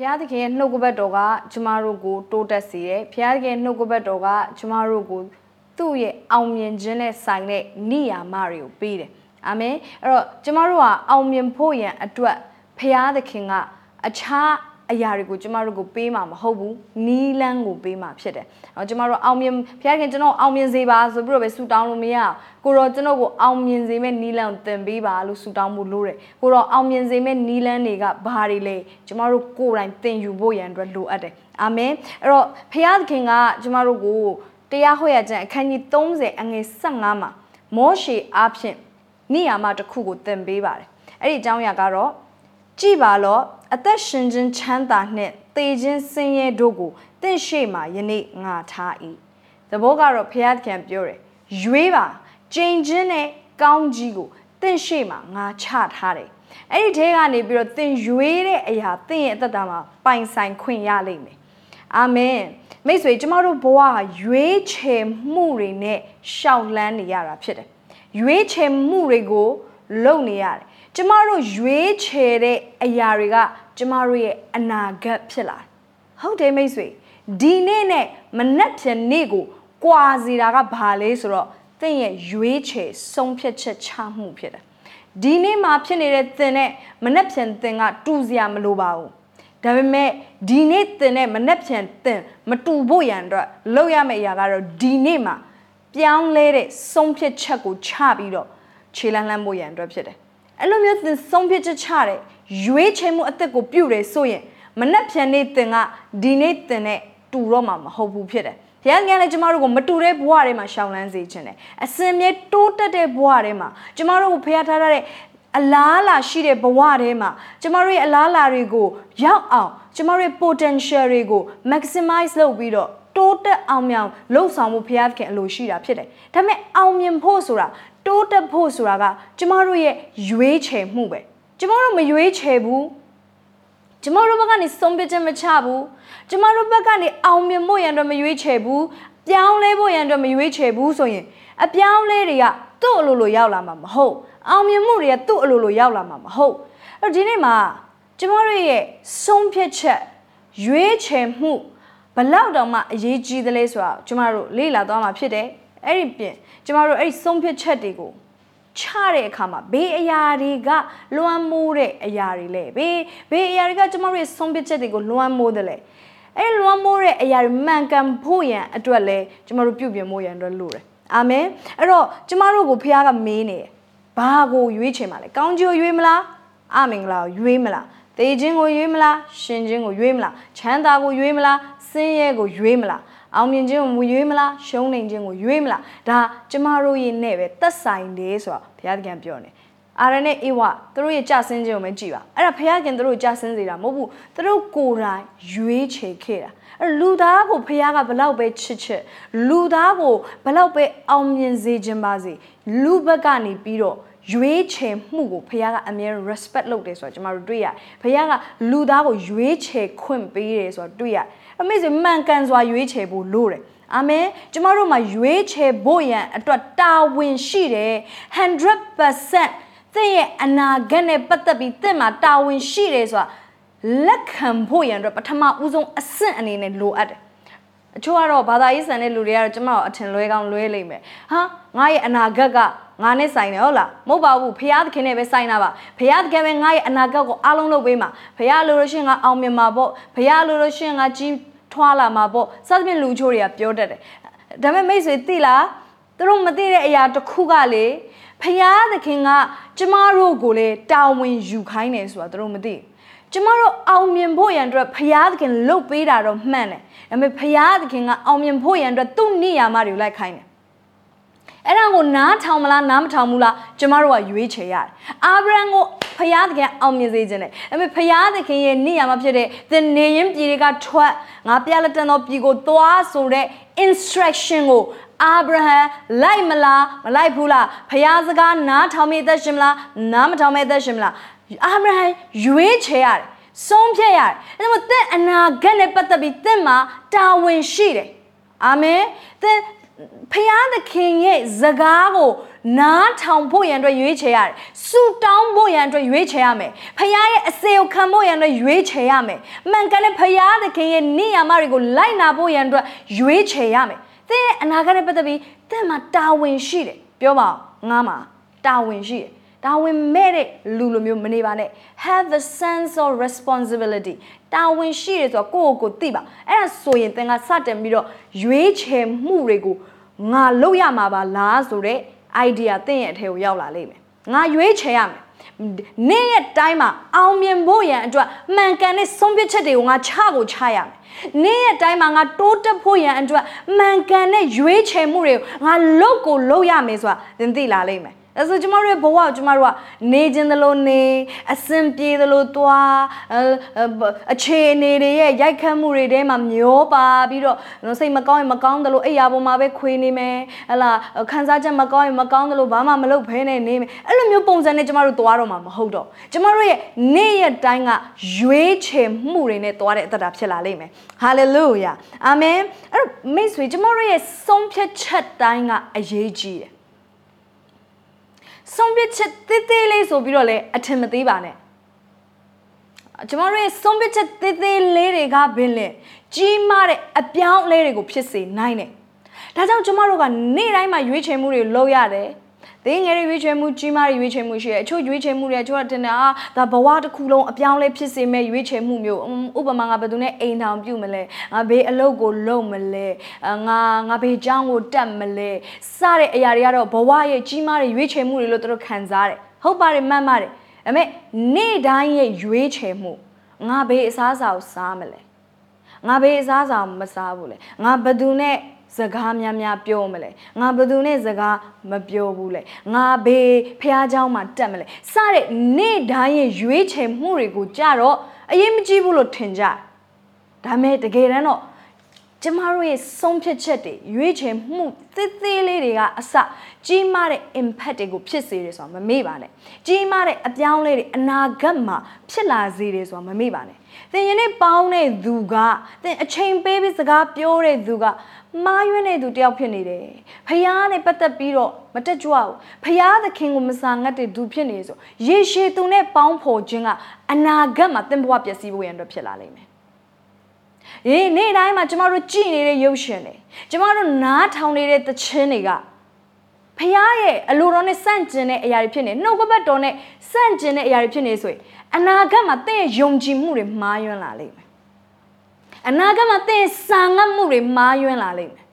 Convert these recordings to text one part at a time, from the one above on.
ဘုရားသခင်ရဲ့နှုတ်ကပတ်တော်ကကျမတို့ကိုတိုးတက်စေတယ်ဘုရားသခင်နှုတ်ကပတ်တော်ကကျမတို့ကိုသူ့ရဲ့အောင်မြင်ခြင်းနဲ့ဆိုင်တဲ့နိယာမတွေကိုပေးတယ်အာမင်အဲ့တော့ကျမတို့ကအောင်မြင်ဖို့ရန်အတွက်ဘုရားသခင်ကအခြား အရာတွေကိုကျမတို့ကိုပေးမှာမဟုတ်ဘူးနီးလန်းကိုပေးမှာဖြစ်တယ်။အော်ကျမတို့အောင်မြင်ဘုရားခင်ကျွန်တော်အောင်မြင်စေပါဆိုပြီးတော့ပဲဆူတောင်းလို့မရအောင်ကိုတော့ကျွန်တော်ကိုအောင်မြင်စေမဲ့နီးလန်းကိုသင်ပေးပါလို့ဆူတောင်းမှုလို့တယ်။ကိုတော့အောင်မြင်စေမဲ့နီးလန်းတွေကဘာတွေလဲကျမတို့ကိုယ်တိုင်သင်ယူဖို့ရန်အတွက်လိုအပ်တယ်။အာမင်။အဲ့တော့ဘုရားခင်ကကျမတို့ကိုတရားဟောရခြင်းအခန်းကြီး30အငယ်15မှာမောရှေအားဖြင့်နိယာမတစ်ခုကိုသင်ပေးပါတယ်။အဲ့ဒီအကြောင်းအရာကတော့ကြည်ပါလော့ အသက်ရှင်ခြင်းချမ်းသာနှင့်သေခြင်းဆင်းရဲတို့ကိုတင့်ရှိမှယနေ့ငါထား၏သဘောကတော့ဖျားသခင်ပြောတယ်ရွေးပါကြင်ခြင်းနဲ့ကောင်းကြီးကိုတင့်ရှိမှငါချထားတယ်အဲ့ဒီထဲကနေပြီးတော့သင်ရွေးတဲ့အရာသင်ရဲ့အသက်တာမှာပိုင်ဆိုင်ခွင့်ရလိမ့်မယ်အာမင်မိတ်ဆွေကျမတို့ဘဝဟာရွေးချယ်မှုတွေနဲ့ရှောက်လန်းနေရတာဖြစ်တယ်ရွေးချယ်မှုတွေကိုလုပ်နေရတယ် ကျမတို့ရွေးချယ်တဲ့အရာတွေကကျမတို့ရဲ့အနာဂတ်ဖြစ်လာဟုတ်တယ်မိတ်ဆွေဒီနေ့နဲ့မနှက်ဖြန်နေ့ကိုကွာစီတာကဘာလဲဆိုတော့သင်ရဲ့ရွေးချယ်ဆုံးဖြတ်ချက်ချမှုဖြစ်တယ်ဒီနေ့မှာဖြစ်နေတဲ့သင်နဲ့မနှက်ဖြန်သင်ကတူစရာမလိုပါဘူးဒါပေမဲ့ဒီနေ့သင်နဲ့မနှက်ဖြန်သင်မတူဖို့ရန်အတွက်လုပ်ရမယ့်အရာကတော့ဒီနေ့မှာပြောင်းလဲတဲ့ဆုံးဖြတ်ချက်ကိုချပြီးတော့ခြေလန်းလန်းဖို့ရန်အတွက်ဖြစ်တယ် အဲ့လိုမျိုးသင်ဆုံးဖြတ်ချက်ချတဲ့ရွေးချယ်မှုအသက်ကိုပြုတယ်ဆိုရင်မနှက်ဖြန်နေသင်ကဒီနေ့သင်နဲ့တူတော့မှာမဟုတ်ဘူးဖြစ်တယ်ဘုရားငယ်လည်းကျမတို့ကိုမတူတဲ့ဘဝတွေမှာရှောင်လန်းစေခြင်းတယ်အစင်မြဲတိုးတက်တဲ့ဘဝတွေမှာကျမတို့ကိုဖျားထားတဲ့အလားလာရှိတဲ့ဘဝထဲမှာကျမတို့ရဲ့အလားလာတွေကိုရောက်အောင်ကျမတို့ရဲ့ potential တွေကို maximize လုပ်ပြီးတော့တိုးတက်အောင်မြောင်လှုပ်ဆောင်မှုဘုရားခင်အလိုရှိတာဖြစ်တယ်။ဒါပေမဲ့အောင်မြင်ဖို့ဆိုတာ တိုးတက်ဖို့ဆိုတာကကျမတို့ရဲ့ရွေးချယ်မှုပဲကျမတို့မရွေးချယ်ဘူးကျမတို့ဘက်ကနေဆုံးဖြတ်ချက်မချဘူးကျမတို့ဘက်ကနေအောင်မြင်ဖို့ရန်အတွက်မရွေးချယ်ဘူးပြောင်းလဲဖို့ရန်အတွက်မရွေးချယ်ဘူးဆိုရင်အပြောင်းလဲတွေကသူ့အလိုလိုရောက်လာမှာမဟုတ်အောင်မြင်မှုတွေကသူ့အလိုလိုရောက်လာမှာမဟုတ်အဲ့ဒီနေ့မှာကျမတို့ရဲ့ဆုံးဖြတ်ချက်ရွေးချယ်မှုဘလောက်တောင်မှအရေးကြီးသလဲဆိုတာကျမတို့လေ့လာသွားမှာဖြစ်တယ်အဲ့ဒီပြင် ကျမတို့အဲ့ဒီဆုံးဖြတ်ချက်တွေကိုချတဲ့အခါမှာဘေးအရာတွေကလွှမ်းမိုးတဲ့အရာတွေလေဘေးဘေးအရာတွေကကျမတို့ရဲ့ဆုံးဖြတ်ချက်တွေကိုလွှမ်းမိုးတယ်လေအဲ့လွှမ်းမိုးတဲ့အရာတွေမှန်ကန်ဖို့ရန်အတွက်လဲကျမတို့ပြုပြင်ဖို့ရန်အတွက်လိုတယ်အာမင်အဲ့တော့ကျမတို့ကိုဖခင်ကမေးနေတယ်ဘာကိုရွေးချင်ပါလဲကောင်းကျိုးရွေးမလားအမင်္ဂလာကိုရွေးမလားသေခြင်းကိုရွေးမလားရှင်ခြင်းကိုရွေးမလားချမ်းသာကိုရွေးမလားဆင်းရဲကိုရွေးမလား အောင်မြင်ခြင်းကိုမရွေးမလားရှုံးနေခြင်းကိုရွေးမလားဒါကျမတို့ရဲ့နဲ့ပဲသက်ဆိုင်တယ်ဆိုတော့ဘုရားသခင်ပြောနေအာရနဲ့အေဝသူတို့ရဲ့ကြဆင်းခြင်းကိုပဲကြည်ပါအဲ့ဒါဘုရားခင်သူတို့ကြဆင်းစေတာမဟုတ်ဘူးသူတို့ကိုယ်တိုင်ရွေးချယ်ခဲ့တာအဲ့လူသားကိုဘုရားကဘလောက်ပဲချစ်ချစ်လူသားကိုဘလောက်ပဲအောင်မြင်စေခြင်းပါစေလူဘက်ကနေပြီးတော့ရွေးချယ်မှုကိုဘုရားကအမြဲ respect လုပ်တယ်ဆိုတာကျွန်တော်တို့တွေ့ရတယ်ဘုရားကလူသားကိုရွေးချယ်ခွင့်ပေးတယ်ဆိုတာတွေ့ရတယ် အမေဆိုမှန်ကန်စွာရွေးချယ်ဖို့လိုတယ်အာမင်ကျမတို့မှာရွေးချယ်ဖို့ရန်အတွက်တာဝန်ရှိတယ်100%သင်ရဲ့အနာဂတ်နဲ့ပတ်သက်ပြီးသင်မှာတာဝန်ရှိတယ်ဆိုတာလက်ခံဖို့ရန်အတွက်ပထမဦးဆုံးအဆင့်အနေနဲ့လိုအပ်တယ်အချို့ကတော့ဘာသာရေးဆန်တဲ့လူတွေကတော့ကျမတို့အထင်လွဲကောင်းလွဲလိမ့်မယ်ဟာငါရဲ့အနာဂတ်ကငါနဲ့ဆိုင်တယ်ဟုတ်လားမဟုတ်ပါဘူးဖရာသခင်နဲ့ပဲဆိုင်တာပါဖရာသခင်ပဲငါရဲ့အနာဂတ်ကိုအားလုံးလုပ်ပေးမှာဖရာလိုလို့ရှိရင်ငါအောင်မြင်မှာပေါ့ဖရာလိုလို့ရှိရင်ငါကြီး ထွားလာမှာပေါ့စသဖြင့်လူချိုးတွေကပြောတတ်တယ်ဒါပေမဲ့မိတ်ဆွေသိလားသူတို့မသိတဲ့အရာတစ်ခုကလေဖရာသခင်ကကျမတို့ကိုလေတာဝန်ယူခိုင်းတယ်ဆိုတာသူတို့မသိကျမတို့အောင်မြင်ဖို့ရန်အတွက်ဖရာသခင်လှုပ်ပေးတာတော့မှန်တယ်ဒါပေမဲ့ဖရာသခင်ကအောင်မြင်ဖို့ရန်အတွက်သူ့နေရာမတွေကိုလိုက်ခိုင်းတယ် အဲ့ဒါကိုနားထောင်မလားနားမထောင်ဘူးလားကျမတို့ကရွေးချယ်ရတယ်အာဗြဟံကိုဖယားသခင်အောင်မြင်စေခြင်းနဲ့အဲ့မဲ့ဖယားသခင်ရဲ့နေရာမှာဖြစ်တဲ့သင်နေရင်ပြည်တွေကထွက်ငါပြလက်တန်သောပြည်ကိုသွားဆိုတဲ့ instruction ကိုအာဗြဟံလိုက်မလားမလိုက်ဘူးလားဖယားစကားနားထောင်မိသက်ရှင်မလားနားမထောင်မိသက်ရှင်မလားအာဗြဟံရွေးချယ်ရတယ်ဆုံးဖြတ်ရတယ်အဲဒါမို့သင်အနာဂတ်နဲ့ပတ်သက်ပြီးသင်မှာတာဝန်ရှိတယ်အာမင်သင် ဖယားသခင်ရဲ့ဇကားကိုနားထောင်ဖို့ရန်အတွက်ရွေးချယ်ရတယ်ဆူတောင်းဖို့ရန်အတွက်ရွေးချယ်ရမယ်ဖခင်ရဲ့အစေကိုခံဖို့ရန်အတွက်ရွေးချယ်ရမယ်မှန်ကန်တဲ့ဖခင်သခင်ရဲ့နိယာမတွေကိုလိုက်နာဖို့ရန်အတွက်ရွေးချယ်ရမယ်သင်ရဲ့အနာဂတ်နဲ့ပတ်သက်ပြီးသင်မှာတာဝန်ရှိတယ်ပြောပါငါမှာတာဝန်ရှိတယ် တာဝန်မဲ့တဲ့လူလိုမျိုးမနေပါနဲ့ have the sense of responsibility တာဝန်ရှိတယ်ဆိုတော့ကိုယ့်ကိုယ်ကိုသိပါအဲ့ဒါဆိုရင်သင်ကစတင်ပြီးတော့ရွေးချယ်မှုတွေကိုငါလုပ်ရမှာပါလားဆိုတော့ idea သင်ရဲ့အထဲကိုရောက်လာလိမ့်မယ်ငါရွေးချယ်ရမယ်နေ့ရက်တိုင်းမှာအောင်မြင်ဖို့ရန်အတွက်မှန်ကန်တဲ့ဆုံးဖြတ်ချက်တွေကိုငါချကိုချရမယ်နေ့ရက်တိုင်းမှာငါတိုးတက်ဖို့ရန်အတွက်မှန်ကန်တဲ့ရွေးချယ်မှုတွေကိုငါလုပ်ကိုလုပ်ရမယ်ဆိုတာသင်သိလာလိမ့်မယ်အဲဆိုကျမတို့ရဲ့ဘဝကိုကျမတို့ကနေခြင်းသလိုနေအစင်ပြေသလိုသွားအခြေအနေတွေရဲ့ရိုက်ခတ်မှုတွေထဲမှာမျောပါပြီးတော့စိတ်မကောင်းရင်မကောင်းသလိုအိယာပေါ်မှာပဲခွေနေမယ်ဟလာခံစားချက်မကောင်းရင်မကောင်းသလိုဘာမှမလုပ်ဖဲနဲ့နေမယ်အဲ့လိုမျိုးပုံစံနဲ့ကျမတို့သွားတော့မှာမဟုတ်တော့ကျမတို့ရဲ့နေ့ရက်တိုင်းကရွေးချယ်မှုတွေနဲ့သွားတဲ့အသက်တာဖြစ်လာလိမ့်မယ်ဟာလေလုယာအာမင်အဲ့တော့မိတ်ဆွေကျမတို့ရဲ့ဆုံးဖြတ်ချက်တိုင်းကအရေးကြီးတယ် ဆုံးဖြတ်ချက်သေးသေးလေးဆိုပြီးတော့လည်းအထင်မသေးပါနဲ့ကျမတို့ရဲ့ဆုံးဖြတ်ချက်သေးသေးလေးတွေကဘင်းလဲကြီးမားတဲ့အပြောင်းအလဲတွေကိုဖြစ်စေနိုင်တယ်ဒါကြောင့်ကျမတို့ကနေ့တိုင်းမှာရွေးချယ်မှုတွေလုပ်ရတယ် သင်ငယ်တွေရွေးချယ်မှုကြီးမားတွေရွေးချယ်မှုရှိရဲအချို့ရွေးချယ်မှုတွေအချို့ကတင်တာဒါဘဝတစ်ခုလုံးအပြောင်းလဲဖြစ်စေမဲ့ရွေးချယ်မှုမျိုးဥပမာငါဘယ်သူနဲ့အိမ်ထောင်ပြုမလဲငါဘေးအလုပ်ကိုလုပ်မလဲငါငါဘေးကျောင်းကိုတက်မလဲစတဲ့အရာတွေကတော့ဘဝရဲ့ကြီးမားတဲ့ရွေးချယ်မှုတွေလို့သူတို့ခံစားတယ်ဟုတ်ပါတယ်မှန်ပါတယ်ဒါပေမဲ့နေ့တိုင်းရဲ့ရွေးချယ်မှုငါဘေးအစားအစာကိုစားမလဲငါဘေးအစားအစာမစားဘူးလေငါဘသူနဲ့ စကားများများပြောမလဲငါဘယ်သူနဲ့စကားမပြောဘူးလေငါဘေးဖះเจ้าမှာတက်မလဲစတဲ့နေ့တိုင်းရဲ့ရွေးချယ်မှုတွေကိုကြတော့အရေးမကြီးဘူးလို့ထင်ကြဒါမဲ့တကယ်တမ်းတော့ကျမတို့ရဲ့ဆုံးဖြတ်ချက်တွေရွေးချယ်မှုသေးသေးလေးတွေကအစကြီးမားတဲ့ impact တွေကိုဖြစ်စေတယ်ဆိုတာမမေ့ပါနဲ့ကြီးမားတဲ့အပြောင်းလဲတွေအနာဂတ်မှာဖြစ်လာစေတယ်ဆိုတာမမေ့ပါနဲ့သင်ယနေ့ပေါင်းတဲ့သူကသင်အချိန်ပေးပြီးစကားပြောတဲ့သူက မားရွံ့တဲ့သူတယောက်ဖြစ်နေတယ်ဖះနဲ့ပတ်သက်ပြီးတော့မတက်ကြွဘူးဖះသခင်ကိုမစာငတ်တဲ့သူဖြစ်နေဆိုရေရှည်သူနဲ့ပေါင်းဖော်ခြင်းကအနာဂတ်မှာသင်ဘဝပျက်စီးဖို့ရန်အတွက်ဖြစ်လာလိမ့်မယ်အေးနေ့တိုင်းမှာကျမတို့ကြည်နေတဲ့ရုပ်ရှင်တွေကျမတို့နားထောင်နေတဲ့သချင်းတွေကဖះရဲ့အလိုတော်နဲ့စန့်ကျင်တဲ့အရာတွေဖြစ်နေနှုတ်ကပတ်တော်နဲ့စန့်ကျင်တဲ့အရာတွေဖြစ်နေဆိုရင်အနာဂတ်မှာသင်ရဲ့ယုံကြည်မှုတွေမှားယွင်းလာလိမ့်မယ် အနာဂတ်မှာသင်စာငတ်မှုတွေမှားယွင်းလာလိမ့်မယ်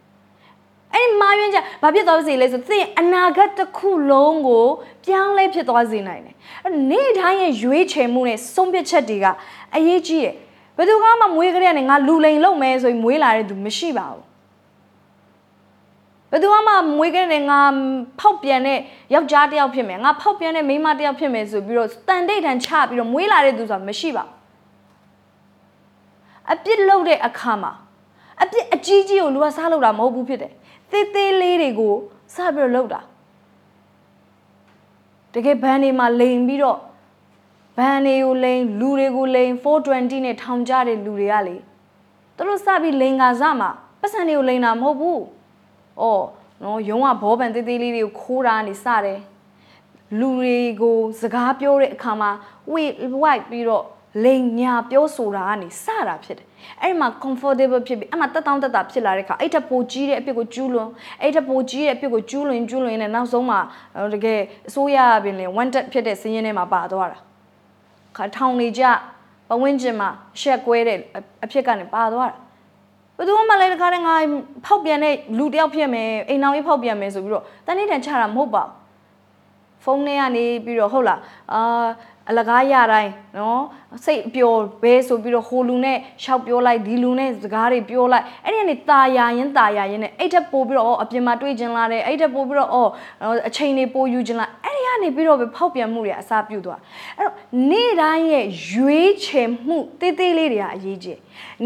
အဲ့ဒီမှားယွင်းကြဘာဖြစ်သွားစေလဲဆိုသင်အနာဂတ်တစ်ခုလုံးကိုပြောင်းလဲဖြစ်သွားစေနိုင်တယ်အဲ့နေ့တိုင်းရဲ့ရွေးချယ်မှုနဲ့ဆုံးဖြတ်ချက်တွေကအရေးကြီးတယ်ဘယ်သူကမှမွေးကြတဲ့နဲ့ငါလူလိန်လုပ်မယ်ဆိုရင်မွေးလာတဲ့သူမရှိပါဘူးဘယ်သူမှမွေးခဲ့တဲ့ငါဖောက်ပြန်တဲ့ယောက်ျားတစ်ယောက်ဖြစ်မယ်ငါဖောက်ပြန်တဲ့မိန်းမတစ်ယောက်ဖြစ်မယ်ဆိုပြီးတော့တန်တိတ်တန်ချပြီးတော့မွေးလာတဲ့သူဆိုတာမရှိပါဘူး အပြစ်လုပ်တဲ့အခါမှာအပြစ်အကြီးကြီးကိုလူကစားလုပ်တာမဟုတ်ဘူးဖြစ်တယ်သေးသေးလေးတွေကိုစပြီးတော့လုပ်တာတကယ်ဘန်တွေမှာလိန်ပြီးတော့ဘန်တွေကိုလိန်လူတွေကိုလိန်420နဲ့ထောင်ကြတဲ့လူတွေကလေသူတို့စပြီးလိန်ကစားမှာပတ်စံတွေကိုလိန်တာမဟုတ်ဘူး။အော်နော်ရုံးကဘောပန်သေးသေးလေးတွေကိုခိုးတာနေစတယ်။လူတွေကိုစကားပြောတဲ့အခါမှာဝိဝိုက်ပြီးတော့ လိန်ညာပြောဆိုတာကနေစတာဖြစ်တယ်အဲ့ဒီမှာ comfortable ဖြစ်ပြီးအဲ့မှာတက်တောင့်တက်တာဖြစ်လာတဲ့ခါအဲ့ထက်ပိုကြီးတဲ့အဖြစ်ကိုကျူးလွန်အဲ့ထက်ပိုကြီးတဲ့အဖြစ်ကိုကျူးလွန်ကျူးလွန်နေနောက်ဆုံးမှာတကယ်အစိုးရပင်လေ wanted ဖြစ်တဲ့စင်းရင်းထဲမှာပါသွားတာခါထောင်နေကြပဝင်းကျင်မှာရှက်ကွဲတဲ့အဖြစ်ကနေပါသွားတာဘယ်သူမှလည်းတခါတည်းငါဖောက်ပြန်တဲ့လူတယောက်ဖြစ်မယ်အိမ်အောင်ကြီးဖောက်ပြန်မယ်ဆိုပြီးတော့တန်းနေတန်ချတာမဟုတ်ပါဘူးဖုန်းထဲကနေပြီးတော့ဟုတ်လားအာ အလကားရတိုင်းနော်စိတ်ပျော်ဘဲဆိုပြီးတော့ဟိုလူနဲ့ရှောက်ပြောလိုက်ဒီလူနဲ့စကားတွေပြောလိုက်အဲ့ဒီကနေตาရရင်ตาရရင်နဲ့အဲ့ထက်ပို့ပြီးတော့အော်အပြင်မှာတွေ့ကျင်လာတယ်အဲ့ထက်ပို့ပြီးတော့အော်အချိန်တွေပိုယူကျင်လာအဲ့ဒီကနေပြီးတော့ပဲဖောက်ပြန်မှုတွေအစားပြုသွားအဲ့တော့နေ့တိုင်းရဲ့ရွေးချယ်မှုတေးသေးလေးတွေကအရေးကြီး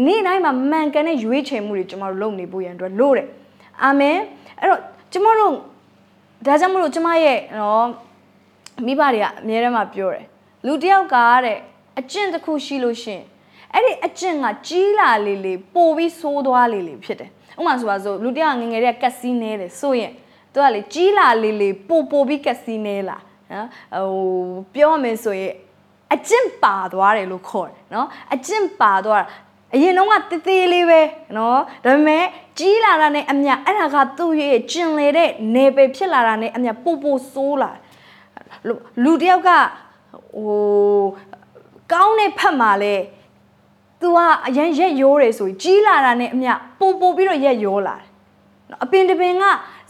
နေ့တိုင်းမှာမှန်ကန်တဲ့ရွေးချယ်မှုတွေကျွန်တော်တို့လုပ်နေဖို့ရန်အတွက်လို့တယ်အာမင်အဲ့တော့ကျွန်တော်တို့ဒါကြောင့်မလို့ကျွန်မရဲ့နော်မိဘတွေကအများထဲမှာပြောတယ် လူတယောက်ကတဲ့အကျင့်တစ်ခုရှိလို့ရှင်အဲ့ဒီအကျင့်ကကြီးလာလေလေပိုပြီးဆိုးသွားလေလေဖြစ်တယ်ဥပမာဆိုပါစို့လူတယောက်ငငယ်တဲ့ကက်စီနဲတယ်ဆိုရင်သူကလေကြီးလာလေးလေးပို့ပို့ပြီးကစီနေလာနော်ဟိုပြောရမယ်ဆိုရင်အကျင့်ပါသွားတယ်လို့ခေါ်တယ်နော်အကျင့်ပါသွားတာအရင်တော့ကတေးသေးလေးပဲနော်ဒါပေမဲ့ကြီးလာတာနဲ့အမြအဲ့ဒါကသူ့ရဲ့ကျင်လေတဲ့နေပယ်ဖြစ်လာတာနဲ့အမြပို့ပို့ဆိုးလာလူလူတယောက်က ဟိုကောင်းတဲ့ဖက်မှာလဲ तू ကအရင်ရက်ရိုးတယ်ဆိုရင်ကြီးလာတာနဲ့အမြပို့ပို့ပြီးတော့ရက်ရိုးလာတယ်နော်အပင်တပင်က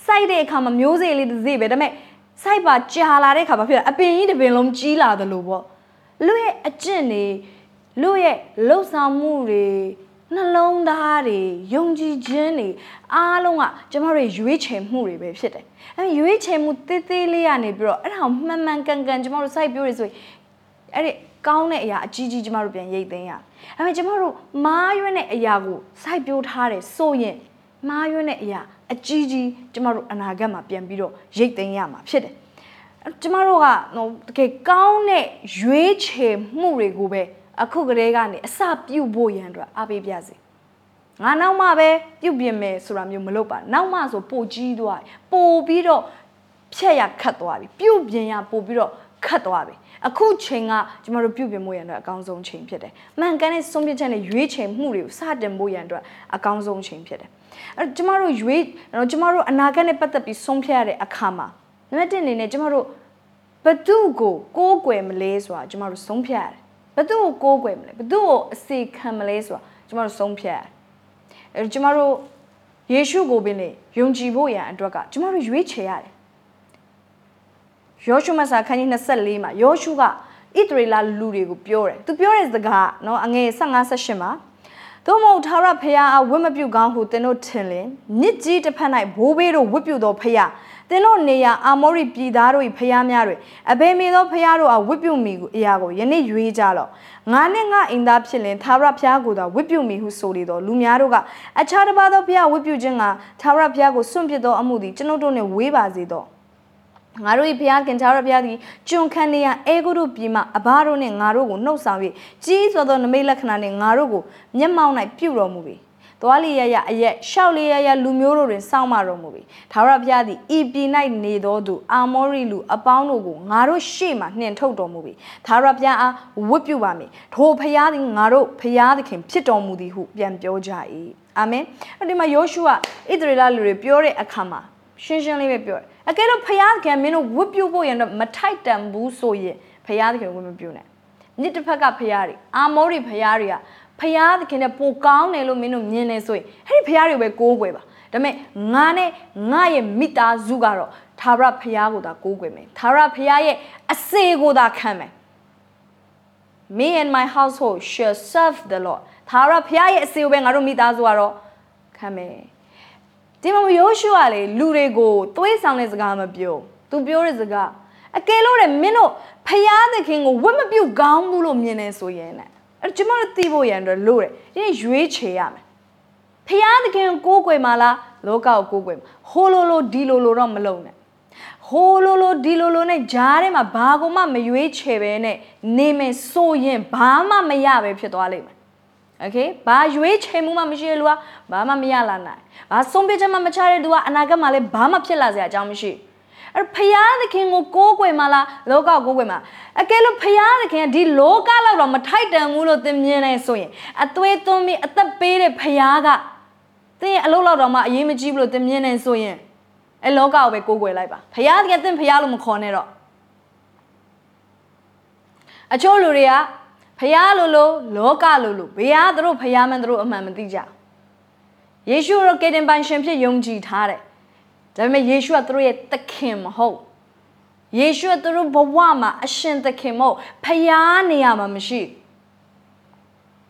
စိုက်တဲ့အခါမှာမျိုးစေ့လေးတစ်စေ့ပဲဒါပေမဲ့စိုက်ပါကြာလာတဲ့အခါမှာဖြစ်တာအပင်ကြီးတပင်လုံးကြီးလာတယ်လို့ပေါ့လူရဲ့အကျင့်တွေလူရဲ့လှုပ်ဆောင်မှုတွေ နှလုံးသားတွေယုံကြည်ခြင်းတွေအားလုံးကကျမတို့ရွေးချယ်မှုတွေပဲဖြစ်တယ်အဲရွေးချယ်မှုသေးသေးလေးကနေပြီးတော့အဲ့ဒါကိုမှန်မှန်ကန်ကန်ကျမတို့စိုက်ပျိုးရဆိုရင်အဲ့ဒီကောင်းတဲ့အရာအကြီးကြီးကျမတို့ပြန်ရိတ်သိမ်းရအဲ့မဲ့ကျမတို့မားရွံ့တဲ့အရာကိုစိုက်ပျိုးထားတယ်ဆိုရင်မားရွံ့တဲ့အရာအကြီးကြီးကျမတို့အနာဂတ်မှာပြန်ပြီးတော့ရိတ်သိမ်းရမှာဖြစ်တယ်ကျမတို့ကဟိုတကယ်ကောင်းတဲ့ရွေးချယ်မှုတွေကိုပဲ အခုကလေးကနေအစပြုတ်ဖို့ရန်အတွက်အားပေးပြစေငါနောက်မှပဲပြုတ်ပြင်မယ်ဆိုတာမျိုးမလုပ်ပါနောက်မှဆိုပိုကြီးသွားပိုပြီးတော့ဖြက်ရခတ်သွားပြီပြုတ်ပြင်ရပိုပြီးတော့ခတ်သွားပြီအခုချိန်ကကျမတို့ပြုတ်ပြင်မှုရန်အတွက်အကောင်းဆုံးချိန်ဖြစ်တယ်မှန်ကန်တဲ့ဆုံးဖြတ်ချက်နဲ့ရွေးချယ်မှုတွေကိုစတင်ဖို့ရန်အတွက်အကောင်းဆုံးချိန်ဖြစ်တယ်အဲကျမတို့ရွေးကျမတို့အနာဂတ်နဲ့ပတ်သက်ပြီးဆုံးဖြတ်ရတဲ့အခါမှာနံပါတ်1အနေနဲ့ကျမတို့ဘသူ့ကိုကိုးကွယ်မလဲဆိုတာကျမတို့ဆုံးဖြတ်ရတယ် ဘသူ့ကိုကိုးကွယ်မလဲဘသူ့ကိုအစီခံမလဲဆိုတာကျမတို့ဆုံးဖြတ်ရတယ်အဲကျမတို့ယေရှုကိုပင်လေယုံကြည်ဖို့ရန်အတွက်ကကျမတို့ရွေးချယ်ရတယ်ယောရှုမဆာခန်းကြီး24မှာယောရှုကဣသရေလလူတွေကိုပြောတယ်သူပြောတဲ့စကားเนาะအငယ်15 18မှာသို့မဟုတ်ထာဝရဖရာအဝတ်မပြုတ်ကောင်းဟုသင်တို့ထင်လင်မြစ်ကြီးတစ်ဖက်၌ဘိုးဘေးတို့ဝတ်ပြုတ်သောဖရာ သင်တို့နေရာအာမောရိပြည်သားတို့၏ဖျားများတွေအဘယ်မေသောဖျားတို့အားဝစ်ပြုမိကိုအရာကိုယနေ့ရွေးကြလော့ငါနဲ့ငါအိမ်သားဖြစ်လင်သာရဖျားကိုသာဝစ်ပြုမိဟုဆိုလေတော့လူများတို့ကအခြားတစ်ပါးသောဖျားဝစ်ပြုခြင်းကသာရဖျားကိုစွန့်ပစ်သောအမှုသည်ကျွန်ုပ်တို့နှင့်ဝေးပါစေတော့ငါတို့၏ဘုရားခင်သာရဘုရားသည်ကျွန်ခံနေရအေဂုတို့ပြည်မှအဘတို့နှင့်ငါတို့ကိုနှုတ်ဆောင်၍ကြီးစွာသောနမိတ်လက္ခဏာနှင့်ငါတို့ကိုမျက်မှောက်၌ပြုတော်မူပြီ။ သွားလျရရအရက်ရှောက်လျရရလူမျိုးတို့တွင်စောင့်မတော်မူပြီဒါဝရဘုရားသည်ဤပြည်၌နေသောသူအာမောရိလူအပေါင်းတို့ကိုငါတို့ရှေ့မှနှင်ထုတ်တော်မူပြီဒါဝရဘုရားအားဝတ်ပြုပါမည်ထိုဘုရားသည်ငါတို့ဘုရားသခင်ဖြစ်တော်မူသည်ဟုပြန်ပြောကြ၏အာမင်အဲ့ဒီမှာယောရှုကဣသရေလလူတွေပြောတဲ့အခါမှာရှင်းရှင်းလေးပဲပြောတယ်အကယ်လို့ဘုရားကမင်းတို့ဝတ်ပြုဖို့ရတော့မထိုက်တန်ဘူးဆိုရင်ဘုရားသခင်ဝတ်မပြုနဲ့မြစ်တစ်ဖက်ကဘုရားတွေအာမောရိဘုရားတွေက ဖရာသခင်နဲ့ပိုကောင်းတယ်လို့မင်းတို့မြင်နေဆိုရင်အဲ့ဒီဖရာတွေကိုပဲကိုးကွယ်ပါဒါပေမဲ့ငါနဲ့ငါရဲ့မိသားစုကတော့သာရဖရာကိုသာကိုးကွယ်မယ်သာရဖရာရဲ့အစေကိုသာခံမယ် Me and my household shall serve the Lord သာရဖရာရဲ့အစေကိုပဲငါတို့မိသားစုကတော့ခံမယ်ဒီမှာယောရှုကလေလူတွေကိုသွေးဆောင်တဲ့စကားမပြောသူပြောတဲ့စကားအကယ်လို့တဲ့မင်းတို့ဖရာသခင်ကိုဝတ်မပြုတ်ကောင်းဘူးလို့မြင်နေဆိုရင်တဲ့ အဲ့ကျမတို့သိဖို့ရန်အတွက်လို့တယ်ဒီရွေးချယ်ရမယ်ဖျားသခင်ကိုးကွယ်မှာလားလောကကိုကိုးကွယ်မှာဟိုလိုလိုဒီလိုလိုတော့မလုပ်နဲ့ဟိုလိုလိုဒီလိုလိုနဲ့ဂျားထဲမှာဘာကိုမှမရွေးချယ်ပဲနဲ့နေမယ်ဆိုရင်ဘာမှမရပဲဖြစ်သွားလိမ့်မယ်โอเคဘာရွေးချယ်မှုမှမရှိတဲ့လူကဘာမှမရလာနိုင်ဘာဆုံးဖြတ်ချက်မှမချတဲ့လူကအနာဂတ်မှာလည်းဘာမှဖြစ်လာစရာအကြောင်းမရှိဘူး အဲ့ဖယားသခင်ကိုကိုးကွယ်မလားလောကကိုးကွယ်မလားအကယ်လို့ဖယားသခင်ကဒီလောကလောက်တော့မထိုက်တန်ဘူးလို့သင်မြင်နေဆိုရင်အသွေးသွင်းပြီးအသက်ပေးတဲ့ဖယားကသင်ရဲ့အလုပ်လောက်တော့မှအရေးမကြီးဘူးလို့သင်မြင်နေဆိုရင်အဲလောကကိုပဲကိုးကွယ်လိုက်ပါဖယားသခင်သင်ဖယားလို့မခေါ်နဲ့တော့အချို့လူတွေကဖယားလို့လို့လောကလို့လို့ဘယ်ဟာသူတို့ဖယားမှန်သူတို့အမှန်မသိကြယေရှုရောကေတင်ပိုင်ရှင်ဖြစ်ယုံကြည်ထားတယ် ဒါပေမဲ့ယေရှုကသူတို့ရဲ့သခင်မဟုတ်ယေရှုကသူတို့ဘဝမှာအရှင်သခင်မဟုတ်ဖျားနေရမှာမရှိ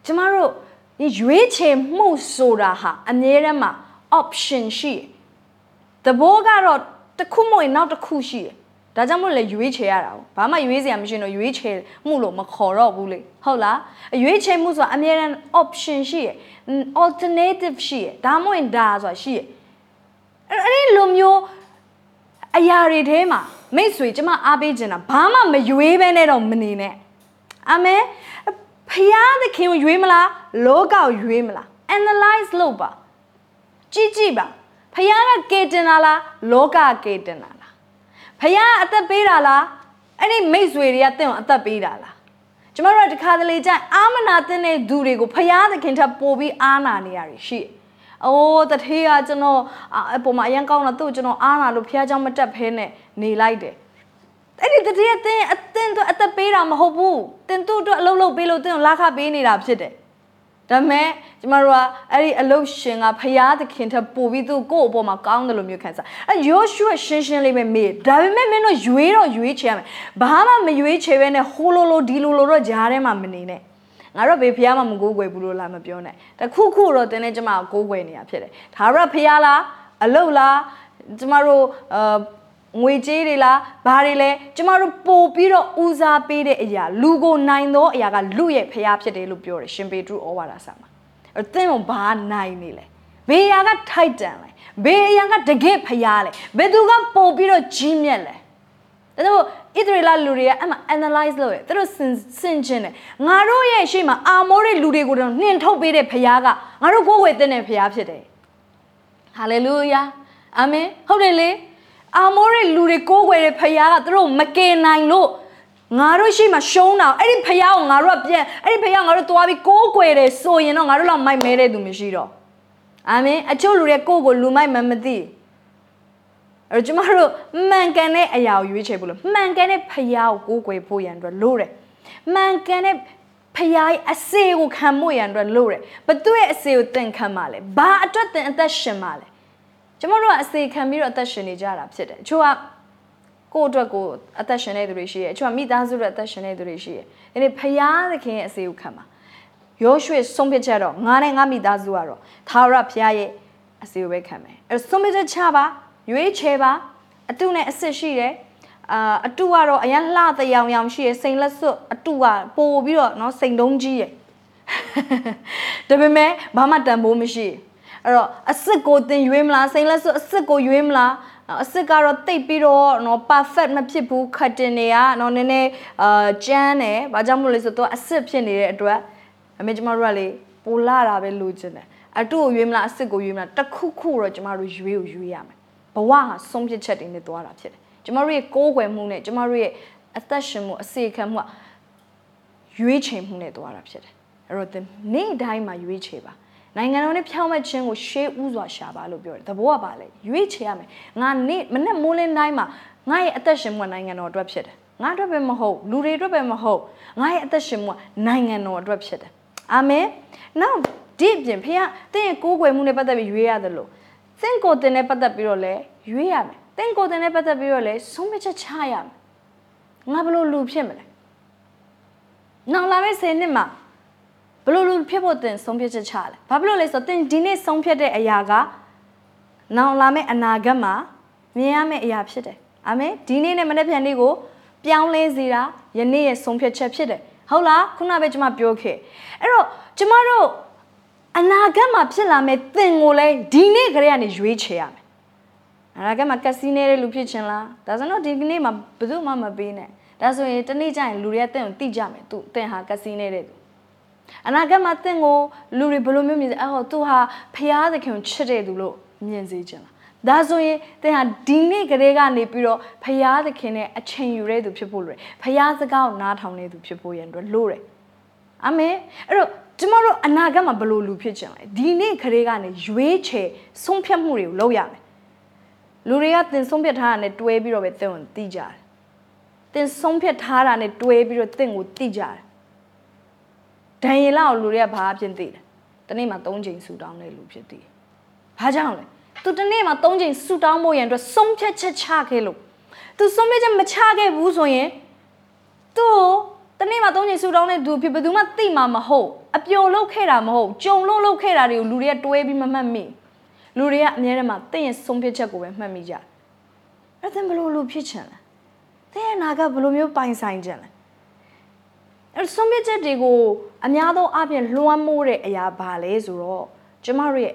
ကျမတို့ဒီရွေးချယ်မှုဆိုတာဟာအမြဲတမ်းမှာ option ရှိတယ်။တဘောကတော့တစ်ခုမဟုတ်နောက်တစ်ခုရှိတယ်။ဒါကြောင့်မို့လဲရွေးချယ်ရတာ။ဘာမှရွေးစရာမရှိတော့ရွေးချယ်မှုလို့မခေါ်တော့ဘူးလေ။ဟုတ်လား။ရွေးချယ်မှုဆိုတာအမြဲတမ်း option ရှိတယ်။ alternative ရှိတယ်။ဒါမှမဟုတ်ဒါဆိုတာရှိတယ်။ အဲ့ဒီလိုမျိုးအရာတွေထဲမှာမိတ်ဆွေကျမအားပေးခြင်းတာဘာမှမရွေးဘဲနဲ့တော့မနေနဲ့အာမင်ဖယားသခင်ကိုရွေးမလားလောကကိုရွေးမလား analyze လုပ်ပါကြည့်ကြည့်ပါဖះကကေတင်တာလားလောကကေတင်တာလားဖះအသက်ပေးတာလားအဲ့ဒီမိတ်ဆွေတွေကတင့်ကိုအသက်ပေးတာလားကျမတို့ကတခါတလေကျရင်အာမနာတဲ့သူတွေကိုဖះသခင်ထပ်ပို့ပြီးအာနာနေရတယ်ရှိတယ် အိုးတထေးကကျွန်တော်အပေါ်မှာအရင်ကောင်းတော့သူ့ကျွန်တော်အားလာလို့ဖះเจ้าမတက်ဖဲနဲ့နေလိုက်တယ်အဲ့ဒီတတိယအတင်းအတင်းတို့အသက်ပေးတာမဟုတ်ဘူးတင်တို့တို့အလုပ်လုပ်ပေးလို့တင်းကိုလာခပေးနေတာဖြစ်တယ်ဒါပေမဲ့ကျမတို့ကအဲ့ဒီအလုတ်ရှင်ကဖရာသခင်ထပ်ပို့ပြီးသူ့ကိုယ့်အပေါ်မှာကောင်းတယ်လို့မျိုးခံစားအဲယောရှုရှင်းရှင်းလေးပဲမေးဒါပေမဲ့မင်းတို့ရွေးတော့ရွေးချယ်ရမယ်ဘာမှမရွေးချယ်ဘဲနဲ့ဟိုလိုလိုဒီလိုလိုတော့ဂျားထဲမှာမနေနဲ့ ငါတို့ဘေဖះမှမကိုးကွယ်ဘူးလို့လာမပြောနဲ့တခုခုတော့တင်းနေကျမကိုးကွယ်နေရဖြစ်တယ်ဒါရဖះလားအလုတ်လားကျမတို့အာငွေကြေးတွေလားဘာတွေလဲကျမတို့ပို့ပြီးတော့ဦးစားပေးတဲ့အရာလူကိုနိုင်သောအရာကလူရဲ့ဖျားဖြစ်တယ်လို့ပြောတယ်ရှင်ပေတရုဩဝါဒစာမှာအဲ့သင်ကဘာနိုင်နေလဲဘေးအရာကထိုက်တန်လဲဘေးအရာကတကယ်ဖျားလဲဘယ်သူကပို့ပြီးတော့ကြီးမြတ်လဲ ဒါတော့ဣသရေလလူတွေကအဲ့မှာ analyze လုပ်ရသူတို့စင်ချင်းတယ်ငါတို့ရဲ့ရှေ့မှာအာမောတဲ့လူတွေကိုတော့နှင်ထုတ်ပေးတဲ့ဖျားကငါတို့ကိုယ်ဝယ်တဲ့ဖျားဖြစ်တယ်ဟာလေလုယာအာမင်ဟုတ်တယ်လေအာမောတဲ့လူတွေကိုးကွယ်တဲ့ဖခင်ကသူတို့မကယ်နိုင်လို့ငါတို့ရှိမှရှုံးတာအဲ့ဒီဖခင်ကိုငါတို့ကပြန်အဲ့ဒီဖခင်ငါတို့သွားပြီးကိုးကွယ်တယ်ဆိုရင်တော့ငါတို့လောက်မိုက်မဲတဲ့သူမရှိတော့အာမင်အချို့လူတွေကိုကိုလူမိုက်မှမသိ အဲ့ကျမတို့မှန်ကန်တဲ့အရာကိုရွေးချယ်ဖို့လို့မှန်ကန်တဲ့ဖခင်ကိုကိုးကွယ်ဖို့ရန်အတွက်လိုတယ်မှန်ကန်တဲ့ဖခင်ရဲ့အစေကိုခံဖို့ရန်အတွက်လိုတယ်ဘသူရဲ့အစေကိုသင်ခံပါလဲဘာအတွက်သင်အသက်ရှင်ပါလဲကျမတို့ကအစေခံပြီးတော့အသက်ရှင်နေကြတာဖြစ်တယ်အချို့ကကိုယ့်အတွက်ကိုအသက်ရှင်နေသူတွေရှိတယ်အချို့ကမိသားစုအတွက်အသက်ရှင်နေသူတွေရှိတယ်ဒီနေ့ဖယားသခင်ရဲ့အစေကိုခံပါယောရွှေဆုံးဖြတ်ချက်တော့ငါနဲ့ငါမိသားစုကတော့သာရဖယားရဲ့အစေကိုပဲခံမယ်အဲဆုံးဖြတ်ချက်ချပါ ရွေးချယ်ပါအတုနဲ့အစ်စ်ရှိတယ်အာအတုကတော့အရန်လှတဲ့ရောင်ရောင်ရှိရစိန်လက်စွပ်အတုကပို့ပြီးတော့เนาะစိန်တုံးကြီးရဒါပေမဲ့ဘာမှတန်ဖိုးမရှိဘူးအဲ့တော့အစ်စ်ကိုတင်ရွေးမလားစိန်လက်စွပ်အစ်စ်ကိုရွေးမလားအစ်စ်ကတော့တိတ်ပြီးတော့နော် perfect မဖြစ်ဘူးခတ်တင်တွေကနော်နည်းနည်းအာကျန်းတယ်ဘာကြောင့်မလို့လဲဆိုတော့အစ်စ်ဖြစ်နေတဲ့အတွက်အမေကျမတို့ကလေပိုလာတာပဲလိုချင်တယ်အတူကိုရွေးမလားအစ်စ်ကိုရွေးမလားတခုခုတော့ကျမတို့ရွေးကိုရွေးရမယ် ဘဝဟာဆုံးဖြတ်ချက်တွေနဲ့သွားတာဖြစ်တယ်ကျမတို့ရဲ့ကိုးကွယ်မှုနဲ့ကျမတို့ရဲ့အသက်ရှင်မှုအစေခံမှုကရွေးချယ်မှုနဲ့သွားတာဖြစ်တယ်အဲ့တော့နေ့တိုင်းမှာရွေးချယ်ပါနိုင်ငံတော်နဲ့ဖြောင်းမဲ့ခြင်းကိုရှေးဥစွာရှာပါလို့ပြောတယ်။သဘောကပါလေရွေးချယ်ရမယ်။ငါနေ့မနေ့မိုးလင်းတိုင်းမှာငါရဲ့အသက်ရှင်မှုနိုင်ငံတော်အတွက်ဖြစ်တယ်။ငါအတွက်ပဲမဟုတ်လူတွေအတွက်ပဲမဟုတ်ငါရဲ့အသက်ရှင်မှုနိုင်ငံတော်အတွက်ဖြစ်တယ်။အာမင်။နောက်ဒီအပြင်ဖေကသင်ရဲ့ကိုးကွယ်မှုနဲ့ပတ်သက်ပြီးရွေးရတယ်လို့ သင်ကိုယ်တင်နဲ့ပတ်သက်ပြီးတော့လည်းရွေးရမယ်။သင်ကိုယ်တင်နဲ့ပတ်သက်ပြီးတော့လည်းဆုံးဖြတ်ချက်ချရမယ်။ငါဘလို့လူဖြစ်မလဲ။နောက်လာမယ့်10နှစ်မှာဘလို့လို့ဖြစ်ဖို့တင်ဆုံးဖြတ်ချက်ချလဲဘာဖြစ်လို့လဲဆိုတော့တင်ဒီနေ့ဆုံးဖြတ်တဲ့အရာကနောင်လာမယ့်အနာဂတ်မှာမြင်ရမယ့်အရာဖြစ်တယ်အာမင်ဒီနေ့နဲ့မနေ့ပြန်နေ့ကိုပြောင်းလဲစေတာယနေ့ရဲ့ဆုံးဖြတ်ချက်ဖြစ်တယ်ဟုတ်လားခုနပဲကျွန်မပြောခဲ့အဲ့တော့ကျမတို့ အနာဂတ်မှာဖြစ်လာမယ့်သင်ကိုလည်းဒီနေ့ကလေးကနေရွေးချယ်ရမယ်အနာဂတ်မှာကက်စီနေတဲ့လူဖြစ်ချင်လားဒါဆိုတော့ဒီကနေ့မှာဘယ်သူမှမပေးနဲ့ဒါဆိုရင်တနေ့ကျရင်လူတွေကသင်ကိုသိကြမယ်သူသင်ဟာကက်စီနေတဲ့သူအနာဂတ်မှာတင့်ကိုလူတွေဘယ်လိုမျိုးမြင်အဲ့ဟောသူဟာဖျားသခင်ချစ်တဲ့သူလို့မြင်စေချင်လားဒါဆိုရင်တင်ဟာဒီနေ့ကလေးကနေပြီးတော့ဖယားသခင်နဲ့အချိန်ယူတဲ့သူဖြစ်ဖို့လိုတယ်ဖယားစကားကိုနားထောင်တဲ့သူဖြစ်ဖို့ရန်အတွက်လိုတယ်အာမင်အဲ့တော့ ကျမတို့အနာဂတ်မှာဘယ်လိုလူဖြစ်ချင်လဲဒီနေ့ကလေးကနေရွေးချယ်ဆုံးဖြတ်မှုတွေကိုလုပ်ရမယ်လူတွေကတင်ဆုံးဖြတ်ထားတာနဲ့တွဲပြီးတော့ပဲတင့်ကိုသိကြတယ်တင်ဆုံးဖြတ်ထားတာနဲ့တွဲပြီးတော့တင့်ကိုသိကြတယ်ဒံယေလကိုလူတွေကဘာဖြစ်သိလဲတနေ့မှာ၃ချိန်ဆူတောင်းတဲ့လူဖြစ်သိဘာကြောင့်လဲသူတနေ့မှာ၃ချိန်ဆူတောင်းဖို့ရန်အတွက်ဆုံးဖြတ်ချက်ချခဲ့လို့သူဆုံးဖြတ်ချက်မချခဲ့ဘူးဆိုရင်သူ့တနေ့မှာ၃ချိန်ဆူတောင်းတဲ့သူဖြစ်ဘယ်သူမှသိမှာမဟုတ် အပျော်လုပ်ခဲ့တာမဟုတ်ကြုံလို့လုပ်ခဲ့တာတွေကိုလူတွေကတွဲပြီးမမှတ်မိလူတွေကအများထဲမှာတင့်ရဲ့ဆုံးဖြတ်ချက်ကိုပဲမှတ်မိကြအဲ့ဒါဘယ်လိုလူဖြစ်ချင်လဲတဲ့နာကဘယ်လိုမျိုးပိုင်ဆိုင်ကြလဲအဲ့ဆုံးဖြတ်ချက်တွေကိုအများသောအားဖြင့်လွှမ်းမိုးတဲ့အရာဘာလဲဆိုတော့ကျမတို့ရဲ့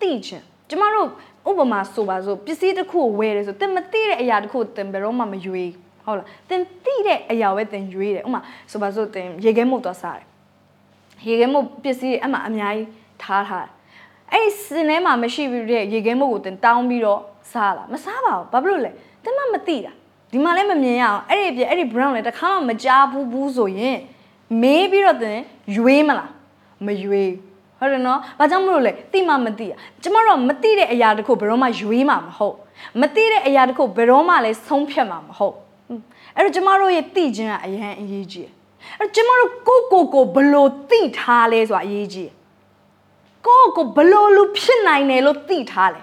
သိချင်ကျမတို့ဥပမာဆိုပါဆိုပစ္စည်းတစ်ခုကိုဝယ်တယ်ဆိုတင်မသိတဲ့အရာတစ်ခုကိုတင်ဘယ်တော့မှမရွေးဟုတ်လားတင်သိတဲ့အရာပဲတင်ရွေးတယ်ဥပမာဆိုပါဆိုတင်ရေခဲမုတ်သွားစားတယ် ရေခဲမုတ်ပစ္စည်းအမှအများကြီးထားထားတယ်အဲ့ဒီစင်ထဲမှာမရှိဘူးတဲ့ရေခဲမုတ်ကိုတင်တောင်းပြီးတော့စားလာမစားပါဘူးဘာဖြစ်လို့လဲတင်မမသိတာဒီမှာလည်းမမြင်ရအောင်အဲ့ဒီပြအဲ့ဒီ brown လည်းတစ်ခါမှမကြားဘူးဘူးဆိုရင်မေးပြီးတော့တင်ရွေးမလားမရွေးဟုတ်တယ်နော်ဘာကြောင့်မလို့လဲသိမှမသိอ่ะကျမတို့ကမသိတဲ့အရာတခုဘယ်တော့မှရွေးမှာမဟုတ်မသိတဲ့အရာတခုဘယ်တော့မှလည်းဆုံးဖြတ်မှာမဟုတ်အဲ့တော့ကျမတို့ရဲ့သိခြင်းကအရန်အရေးကြီးတယ် အဲ့တော့ကျမတို့ကိုကိုကိုဘလို့သိထားလဲဆိုတာအရေးကြီးတယ်ကိုကိုဘလို့လူဖြစ်နိုင်တယ်လို့သိထားလဲ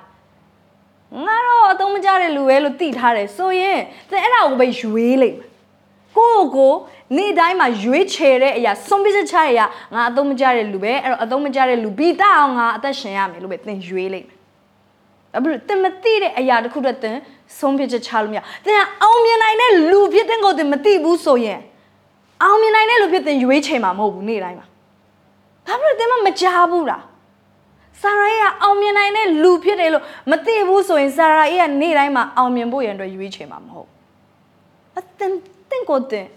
ငါတော့အသုံးမကျတဲ့လူပဲလို့သိထားတယ်ဆိုရင်သင်အဲ့ဒါကိုပဲရွေးလိုက်မယ်ကိုကိုနေ့တိုင်းမှာရွေးချယ်တဲ့အရာဆုံးဖြတ်ချက်ချတဲ့အရာငါအသုံးမကျတဲ့လူပဲအဲ့တော့အသုံးမကျတဲ့လူပြီးတအောင်ငါအသက်ရှင်ရမယ်လို့ပဲသင်ရွေးလိုက်မယ်။ဘာဖြစ်လို့သင်မသိတဲ့အရာတစ်ခုတည်းသင်ဆုံးဖြတ်ချက်ချလို့မရ။သင်ကအောင်မြင်နိုင်တဲ့လူဖြစ်တဲ့ကိုသင်မသိဘူးဆိုရင် အောင်မြင်နိုင်တဲ့လူဖြစ်သင်ရွေးချယ်မှာမဟုတ်ဘူးနေ့တိုင်းမှာ။ဘာဖြစ်လို့သင်မမကြားဘူးလား။ဆာရာရဲ့အောင်မြင်နိုင်တဲ့လူဖြစ်တယ်လို့မသိဘူးဆိုရင်ဆာရာရဲ့နေ့တိုင်းမှာအောင်မြင်ဖို့ရန်အတွက်ရွေးချယ်မှာမဟုတ်။အသင်သင်ကိုသင်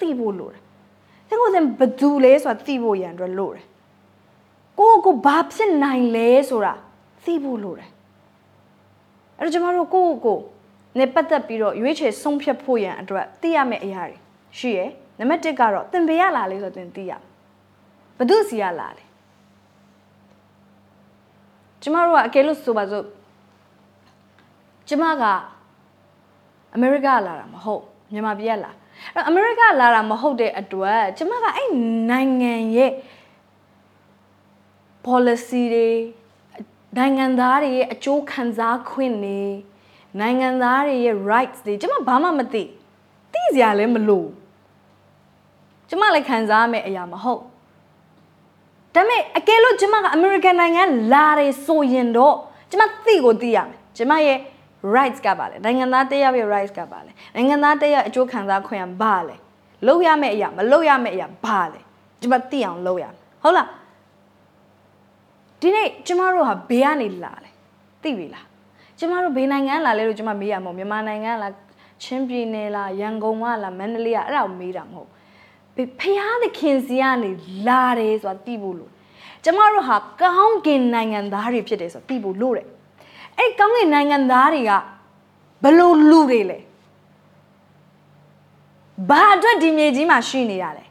သိဖို့လိုတယ်။သင်ကိုသင်ဘယ်သူလဲဆိုတာသိဖို့ရန်အတွက်လိုတယ်။ကိုကိုဘာဖြစ်နိုင်လဲဆိုတာသိဖို့လိုတယ်။အဲ့တော့ကျမတို့ကိုကိုနဲ့ပတ်သက်ပြီးတော့ရွေးချယ်ဆုံးဖြတ်ဖို့ရန်အတွက်သိရမယ့်အရာတွေရှိရယ်။ နံပါတ်1ကတော့သင်ပေးရလာလဲဆိုတော့သင်သိရမယ်။ဘယ်သူစီရလာလဲ။ကျမတို့ကအကယ်လို့ဆိုပါစို့ကျမကအမေရိကလာတာမဟုတ်မြန်မာပြည်ကလာအဲ့အမေရိကလာတာမဟုတ်တဲ့အတွက်ကျမကအဲ့နိုင်ငံရဲ့ policy တွေနိုင်ငံသားတွေရဲ့အကျိုးခံစားခွင့်တွေနိုင်ငံသားတွေရဲ့ rights တွေကျမဘာမှမသိသိစရာလည်းမလို ကျမလည်းခံစားရမယ့်အရာမဟုတ်ဒါပေမဲ့အကယ်လို့ကျမကအမေရိကန်နိုင်ငံလာတယ်ဆိုရင်တော့ကျမသိကိုသိရမယ်ကျမရဲ့ rights ကပါလေနိုင်ငံသားတယောက်ရဲ့ rights ကပါလေနိုင်ငံသားတယောက်အကျိုးခံစားခွင့်ကဘာလဲလုပ်ရမယ့်အရာမလုပ်ရမယ့်အရာဘာလဲကျမသိအောင်လုပ်ရမယ်ဟုတ်လားဒီနေ့ကျမတို့ဟာဘေးကနေလာတယ်သိပြီလားကျမတို့ဘေးနိုင်ငံလာလဲလို့ကျမမေးရမဟုတ်မြန်မာနိုင်ငံလားချင်းပြည်နယ်လားရန်ကုန်ကလားမန္တလေးကအဲ့ဒါကိုမေးတာမဟုတ် ဖះသခင်စီကနေလာတယ်ဆိုတာသိဖို့လို့ကျမတို့ဟာကောင်းကင်နိုင်ငံသားတွေဖြစ်တယ်ဆိုတာသိဖို့လို့တယ်အဲ့ကောင်းကင်နိုင်ငံသားတွေကဘလို့လူတွေလဲဘာအတွက်ဒီမြေကြီးမှာရှိနေရလဲ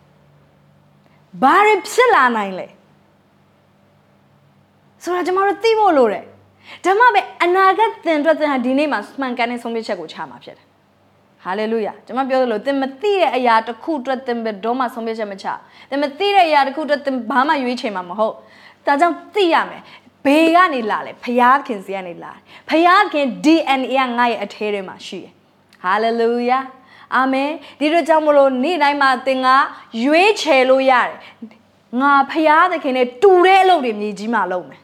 ဘာတွေဖြစ်လာနိုင်လဲဆိုတော့ကျွန်တော်တို့သိဖို့လိုတယ်ဓမ္မပဲအနာဂတ်သင်အတွက်သင်ဟာဒီနေ့မှာမှန်ကန်တဲ့ဆုံးဖြတ်ချက်ကိုချမှာဖြစ်တယ် ဟာလေလုယာကျွန်မပြောသလိုသင်မသိတဲ့အရာတစ်ခုအတွက်သင်ဘယ်တော့မှဆုံးဖြတ်ချက်မချသင်မသိတဲ့အရာတစ်ခုအတွက်သင်ဘာမှရွေးချယ်မှာမဟုတ်ဒါကြောင့်သိရမယ်ဘေးကနေလာလဲဖယားခင်စီကနေလာဖယားခင် DNA ကငါ့ရဲ့အထဲထဲမှာရှိတယ်ဟာလေလုယာအာမင်ဒီလိုကြောင့်မလို့နေ့တိုင်းမှာသင်ကရွေးချယ်လို့ရတယ်ငါဖယားသခင်နဲ့တူတဲ့အလုပ်တွေမြေကြီးမှာလုပ်မယ်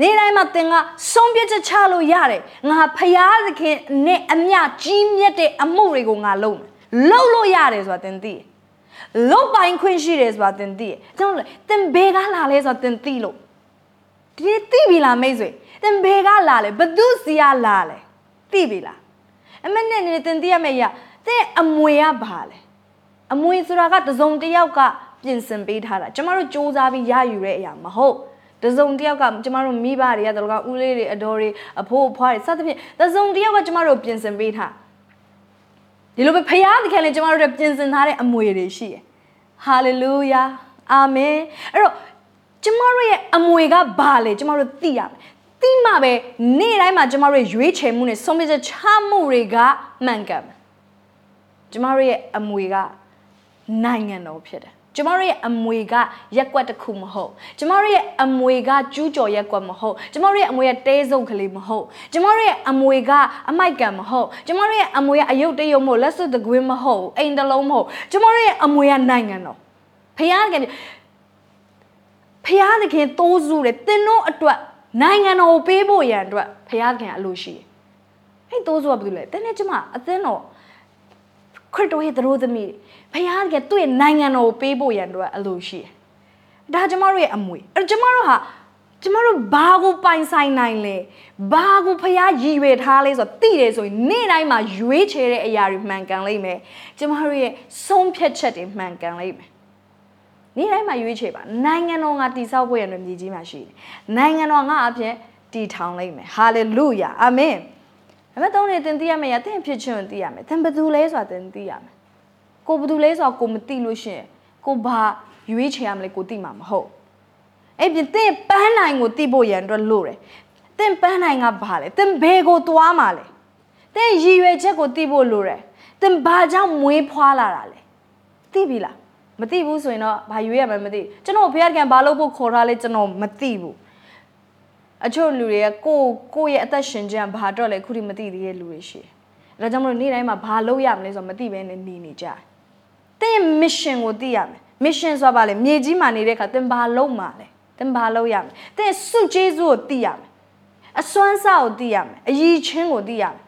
နေ့တိုင်းမှာသင်ကဆုံးဖြတ်ချက်ချလို့ရတယ်ငါဖယားသခင်နဲ့အမျှကြီးမြတ်တဲ့အမှုတွေကိုငါလုပ်မယ်လုပ်လို့ရတယ်ဆိုတာသင်သိတယ်လုတ်ပိုင်ခွင့်ရှိတယ်ဆိုတာသင်သိတယ်။ကျွန်တော်လည်းသင်ဘယ်ကလာလဲဆိုတာသင်သိလို့ဒီနေ့သိပြီလားမိတ်ဆွေသင်ဘယ်ကလာလဲဘသူစီကလာလဲသိပြီလားအမနဲ့နေသင်သိရမယ့်ရသင်အမွေကဘာလဲအမွေဆိုတာကတစုံတစ်ယောက်ကပြင်ဆင်ပေးထားတာကျမတို့စူးစမ်းပြီးရယူတဲ့အရာမဟုတ် တစုံတစ်ယောက်ကကျမတို့မိဘတွေကတလကဦးလေးတွေအတော်တွေအဖိုးအဖွားတွေစသဖြင့်တစုံတစ်ယောက်ကကျမတို့ပြင်ဆင်ပေးထားဒီလိုပဲဖခင်သခင်လည်းကျမတို့တွေပြင်ဆင်ထားတဲ့အမွေတွေရှိတယ်ဟာလေလုယာအာမင်အဲ့တော့ကျမတို့ရဲ့အမွေကဘာလဲကျမတို့သိရမယ်သိမှပဲနေ့တိုင်းမှာကျမတို့ရွေးချယ်မှုနဲ့ဆုံးဖြတ်ချက်ချမှုတွေကမှန်ကန်မယ်ကျမတို့ရဲ့အမွေကနိုင်ငံတော်ဖြစ်တယ် ကျမတို့ရဲ့အမွေကရက်ကွက်တစ်ခုမဟုတ်ကျမတို့ရဲ့အမွေကကျူးကျော်ရက်ကွက်မဟုတ်ကျမတို့ရဲ့အမွေကတဲစုပ်ကလေးမဟုတ်ကျမတို့ရဲ့အမွေကအမိုက်ကံမဟုတ်ကျမတို့ရဲ့အမွေကအယုတ်တရုံမဟုတ်လက်စွပ်တကွင်းမဟုတ်အိမ်တလုံးမဟုတ်ကျမတို့ရဲ့အမွေကနိုင်ငံတော်ဖခင်ကဖျားသခင်တိုးစုတယ်တင်တို့အတွက်နိုင်ငံတော်ကိုပေးဖို့ရန်အတွက်ဖျားသခင်အလိုရှိတယ်။အဲ့တိုးစုကဘာလို့လဲတင်းနဲ့ကျမအသင်းတော် ခရစ်တော်ရဲ့သရိုးသမီးဖျားသခင်သူ့ရဲ့နိုင်ငံတော်ကိုပေးဖို့ရန်အတွက်အလိုရှိတယ်။ဒါကျမတို့ရဲ့အမွေအဲ့ကျမတို့ဟာကျမတို့ဘာကိုပိုင်ဆိုင်နိုင်လဲဘာကိုဖျားရည်ရွယ်ထားလဲဆိုတော့သိတယ်ဆိုရင်နေ့တိုင်းမှာရွေးချယ်တဲ့အရာတွေမှန်ကန်လိမ့်မယ်ကျမတို့ရဲ့ဆုံးဖြတ်ချက်တွေမှန်ကန်လိမ့်မယ်နနေ့တိုင်းမှာရွေးချယ်ပါနိုင်ငံတော်ငါတည်ဆောက်ဖို့ရတဲ့မြေကြီးမှာရှိတယ်နိုင်ငံတော်ငါအပြင်တည်ထောင်လိုက်မယ်ဟာလေလုယာအာမင် ဒါပေမဲ့သုံးနေတင်သိရမယ်ရသင်ဖြစ်ခြင်းကိုသိရမယ်သင်ဘယ်သူလဲဆိုတာသင်သိရမယ်ကိုဘယ်သူလဲဆိုတာကိုမသိလို့ရှိရင်ကိုဘာရွေးချယ်ရမလဲကိုသိမှာမဟုတ်အဲ့ပြင်သင်ပန်းနိုင်ကိုသိဖို့ရန်အတွက်လို့တယ်သင်ပန်းနိုင်ကဘာလဲသင်ဘယ်ကိုသွားမှာလဲသင်ရည်ရွယ်ချက်ကိုသိဖို့လိုတယ်သင်ဘာကြောင့်မွေးဖွားလာတာလဲသိပြီလားမသိဘူးဆိုရင်တော့ဘာရွေးရမလဲမသိကျွန်တော်ဘုရားကံဘာလို့ဖို့ခေါ်ထားလဲကျွန်တော်မသိဘူး အချို့လူတွေကကိုကိုရဲ့အသက်ရှင်ခြင်းဘာတော့လဲခုထိမသိသေးတဲ့လူတွေရှိတယ်ဒါကြောင့်မလို့နေ့တိုင်းမှာဘာလုပ်ရမလဲဆိုတော့မသိဘဲနဲ့နေနေကြတယ်သင် mission ကိုသိရမယ် mission ဆိုတာဘာလဲမြေကြီးမှာနေတဲ့အခါသင်ဘာလုပ်မှာလဲသင်ဘာလုပ်ရမလဲသင်စုကျေးဇူးကိုသိရမယ်အစွမ်းစားကိုသိရမယ်အည်ချင်းကိုသိရမယ်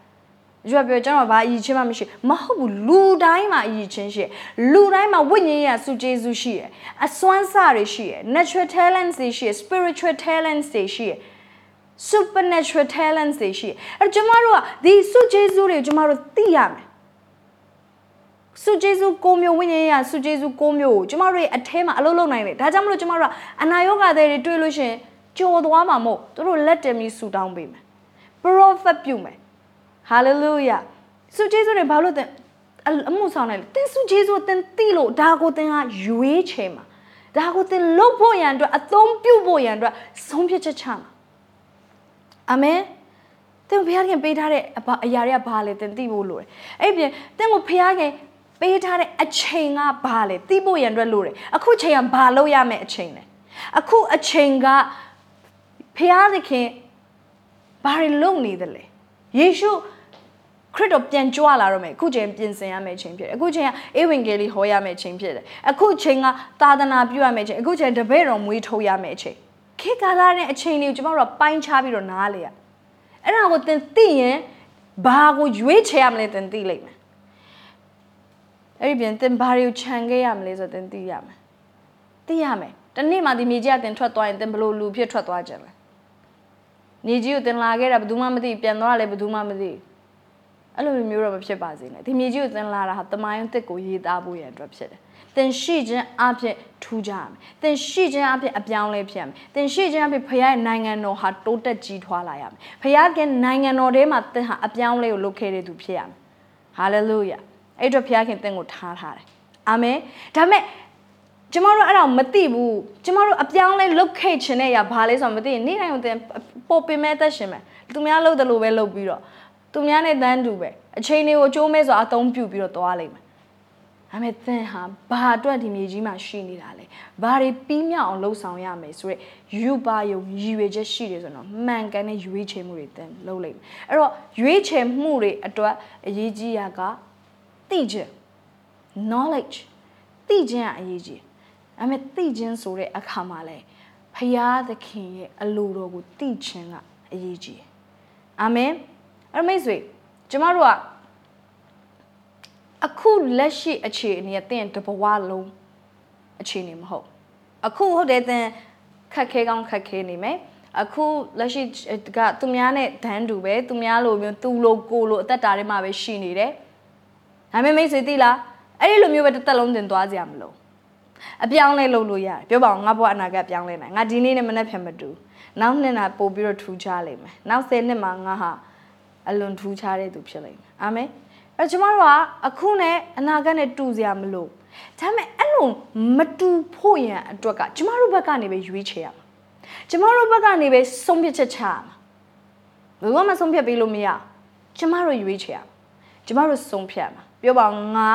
ကျွတ်ပြောကျွန်တော်ဘာအည်ချင်းမှမရှိမဟုတ်ဘူးလူတိုင်းမှာအည်ချင်းရှိလူတိုင်းမှာဝိညာဉ်ရေးစုကျေးဇူးရှိရအစွမ်းစားတွေရှိရ natural talents တွေရှိရ spiritual talents တွေရှိရ supernatural talents တွေရှိအဲကျမတို့ကဒီစုကျေးဇူးတွေကျမတို့သိရမယ်စုကျေးဇူး၉မျိုးဝိညာဉ်ရေးစုကျေးဇူး၉မျိုးကိုကျမတို့ရဲ့အထဲမှာအလုပ်လုပ်နိုင်တယ်ဒါကြောင့်မလို့ကျမတို့ကအနာယောဂတွေတွေ့လို့ရှိရင်ကြော်သွားမှာမဟုတ်တို့လက်တင်ပြီးဆူတောင်းပေးမယ် prophet ပြုမယ် hallelujah စုကျေးဇူးတွေဘာလို့တဲ့အမှုဆောင်နိုင်လဲတင်းစုကျေးဇူးတင်းသိလို့ဒါကိုတင်းကရွေးချယ်မှာဒါကိုတင်းလုပ်ဖို့ရန်အတွက်အသုံးပြုဖို့ရန်အတွက်ဆုံးဖြတ်ချက်ချမှာ အာမင်သင်ဘုရားခင်ပေးထားတဲ့အရာတွေကဘာလဲသင်သိဖို့လိုတယ်အဲ့ပြင်သင်ကိုဘုရားခင်ပေးထားတဲ့အချိန်ကဘာလဲသိဖို့ရန်အတွက်လိုတယ်အခုချိန်ကဘာလုပ်ရမယ့်အချိန်လဲအခုအချိန်ကဘုရားသခင်ဘာတွေလုပ်နေသလဲယေရှုခရစ်တော်ပြန်ကြွလာတော့မယ်အခုချိန်ပြင်ဆင်ရမယ့်ချိန်ဖြစ်တယ်အခုချိန်ကဧဝံဂေလိဟောရမယ့်ချိန်ဖြစ်တယ်အခုချိန်ကသာသနာပြုရမယ့်ချိန်အခုချိန်တပည့်တော်မွေးထုတ်ရမယ့်ချိန် ခေတ်ကာလနဲ့အချိန်တွေကိုကျွန်တော်တို့ပိုင်းခြားပြီးတော့နားလေရအဲ့ဒါကိုသင်သိရင်ဘာကိုရွေးချယ်ရမလဲသင်သိလိမ့်မယ်အဲ့ဒီပြင်သင်ဘာတွေကိုခြံခဲ့ရမလဲဆိုတော့သင်သိရမယ်သိရမယ်တနေ့မှဒီမြေကြီးကသင်ထွက်သွားရင်သင်ဘလို့လူဖြစ်ထွက်သွားကြလဲမြေကြီးကိုသင်လာခဲ့တာဘယ်သူမှမသိပြန်သွားလဲဘယ်သူမှမသိအဲ့လိုမျိုးတော့မဖြစ်ပါစေနဲ့ဒီမြေကြီးကိုသင်လာတာဟာတမိုင်းတစ်ကိုရေးသားဖို့ရန်အတွက်ဖြစ်တယ် သင်ရှိခြင်းအဖြစ်ထူးကြရမယ်သင်ရှိခြင်းအဖြစ်အပြောင်းလဲဖြစ်ရမယ်သင်ရှိခြင်းအဖြစ်ဖခင်ရဲ့နိုင်ငံတော်ဟာတိုးတက်ကြီးထွားလာရမယ်ဖခင်ကနိုင်ငံတော်ထဲမှာသင်ဟာအပြောင်းလဲကိုလုပ်ခဲ့တဲ့သူဖြစ်ရမယ်ဟာလေလုယာအဲ့အတွက်ဖခင်သင်ကိုထားထားတယ်အာမင်ဒါမဲ့ကျမတို့အဲ့ဒါမသိဘူးကျမတို့အပြောင်းလဲလုပ်ခဲ့ခြင်းနဲ့ရဘာလဲဆိုတော့မသိရင်နေ့တိုင်းကိုသင်ပို့ပင်မဲ့သက်ရှင်မယ်သူများလုပ်တယ်လို့ပဲလုပ်ပြီးတော့သူများနဲ့တန်းတူပဲအချိန်တွေကိုအကျိုးမဲ့ဆိုအသုံးပြုပြီးတော့သွားလိမ့်မယ် ဒါပေမဲ့သင်ဟာဘာအတွက်ဒီမြေကြီးမှာရှိနေတာလဲဘာတွေပြီးမြောက်အောင်လှုပ်ဆောင်ရမယ်ဆိုရက်ယူပါယုံရည်ရွယ်ချက်ရှိတယ်ဆိုတော့မှန်ကန်တဲ့ရွေးချယ်မှုတွေသင်လုပ်လိမ့်မယ်အဲ့တော့ရွေးချယ်မှုတွေအတွက်အရေးကြီးတာကသိခြင်း knowledge သိခြင်းကအရေးကြီးဒါပေမဲ့သိခြင်းဆိုတဲ့အခါမှာလဲဖရာသခင်ရဲ့အလိုတော်ကိုသိခြင်းကအရေးကြီးအာမင်အဲ့မိတ်ဆွေကျမတို့က အခုလက်ရှိအခြေအနေကတင်တဘဝလုံးအခြေအနေမဟုတ်အခုဟုတ်တယ်တင်ခက်ခဲကောင်းခက်ခဲနေမယ်အခုလက်ရှိကသူများနဲ့ဒန်းတူပဲသူများလိုမျိုးသူလိုကိုလိုအသက်တာတွေမှာပဲရှိနေတယ်ဒါပေမဲ့မိတ်ဆွေသိလားအဲ့ဒီလိုမျိုးပဲတစ်သက်လုံးတင်သွားကြရမလို့အပြောင်းလဲလုပ်လို့ရတယ်ပြောပါအောင်ငါဘဝအနာဂတ်ပြောင်းလဲနိုင်ငါဒီနေ့နဲ့မနေ့ဖြတ်မတူနောက်နှစ်နာပို့ပြီးတော့ထူးခြားလိမ့်မယ်နောက်10နှစ်မှာငါဟာအလွန်ထူးခြားတဲ့သူဖြစ်လိမ့်မယ်အာမင် အဲကျမတို့ကအခုနဲ့အနာဂတ်နဲ့တူစရာမလိုဒါပေမဲ့အဲ့လိုမတူဖို့ရန်အတွက်ကကျမတို့ဘက်ကနေပဲရွေးချယ်ရမှာကျမတို့ဘက်ကနေပဲဆုံးဖြတ်ချက်ချရမှာဘယ်တော့မှဆုံးဖြတ်ပေးလို့မရကျမတို့ရွေးချယ်ရမှာကျမတို့ဆုံးဖြတ်ရမှာပြောပါငါ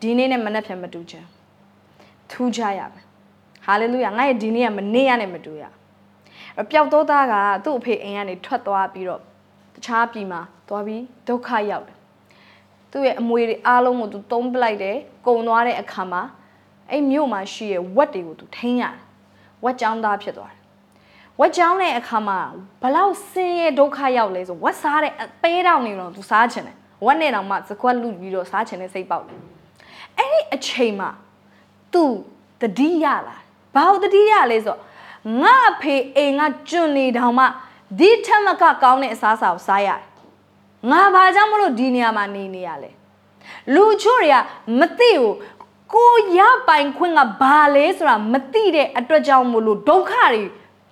ဒီနေ့နဲ့မနေ့ပြန်မတူချင်ထူးခြားရမယ်ဟာလေလုယာငါရဲ့ဒီနေ့ကမနေ့ကနဲ့မတူရပျောက်သောသားကသူ့အဖေအိမ်ကနေထွက်သွားပြီးတော့တခြားပြည်မှာသွားပြီးဒုက္ခရောက်တယ် သူ့ရဲ့အမွေတွေအားလုံးကိုသူသုံးပလိုက်တယ်ကုံသွားတဲ့အခါမှာအဲ့မြို့မှာရှိရဲ့ဝက်တွေကိုသူထိန်းရတယ်ဝက်ကြောင်းသားဖြစ်သွားတယ်ဝက်ကြောင်းတဲ့အခါမှာဘလောက်ဆင်းရဲဒုက္ခရောက်လဲဆိုဝက်စားတဲ့အပေးတောင်နေတော့သူစားချင်တယ်ဝက်နဲ့တောင်မှစကွက်လူပြီးတော့စားချင်တဲ့စိတ်ပေါက်တယ်အဲ့ဒီအချိန်မှာသူတတိယလာဘာလို့တတိယလဲဆိုငါအဖေအိမ်ကကျွန်းနေတောင်မှဒီထက်မကကောင်းတဲ့အစားအစာကိုစားရတယ် ငါဘာကြောင့်မလို့ဒီနေရာမှာနေနေရလဲလူချို့တွေကမသိဘူးကိုရပိုင်ခွင့်ကဘာလဲဆိုတာမသိတဲ့အတွက်ကြောင့်မို့လို့ဒုက္ခတွေ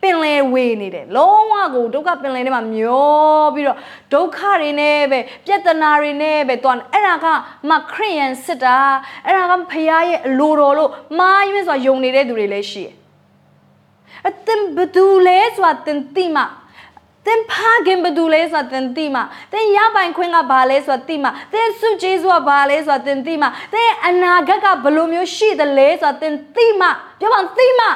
ပင်လယ်ဝေနေတယ်လုံးဝကိုဒုက္ခပင်လယ်ထဲမှာမျောပြီးတော့ဒုက္ခတွေနဲ့ပဲပြဿနာတွေနဲ့ပဲတွားအဲ့ဒါကမခရိယန်စစ်တာအဲ့ဒါကဖခင်ရဲ့အလိုတော်လို့မာယွန်းဆိုတာယုံနေတဲ့သူတွေလည်းရှိတယ်အသင်ဘသူလဲဆိုတာသင်သိမှ သင်ဖာခင်ဘသူလဲဆိုတာသင်သိမှသင်ရပိုင်ခွင့်ကဘာလဲဆိုတာသိမှသင်စုကျေးဇူးကဘာလဲဆိုတာသင်သိမှသင်အနာဂတ်ကဘယ်လိုမျိုးရှိသလဲဆိုတာသင်သိမှပြောပါသိမှ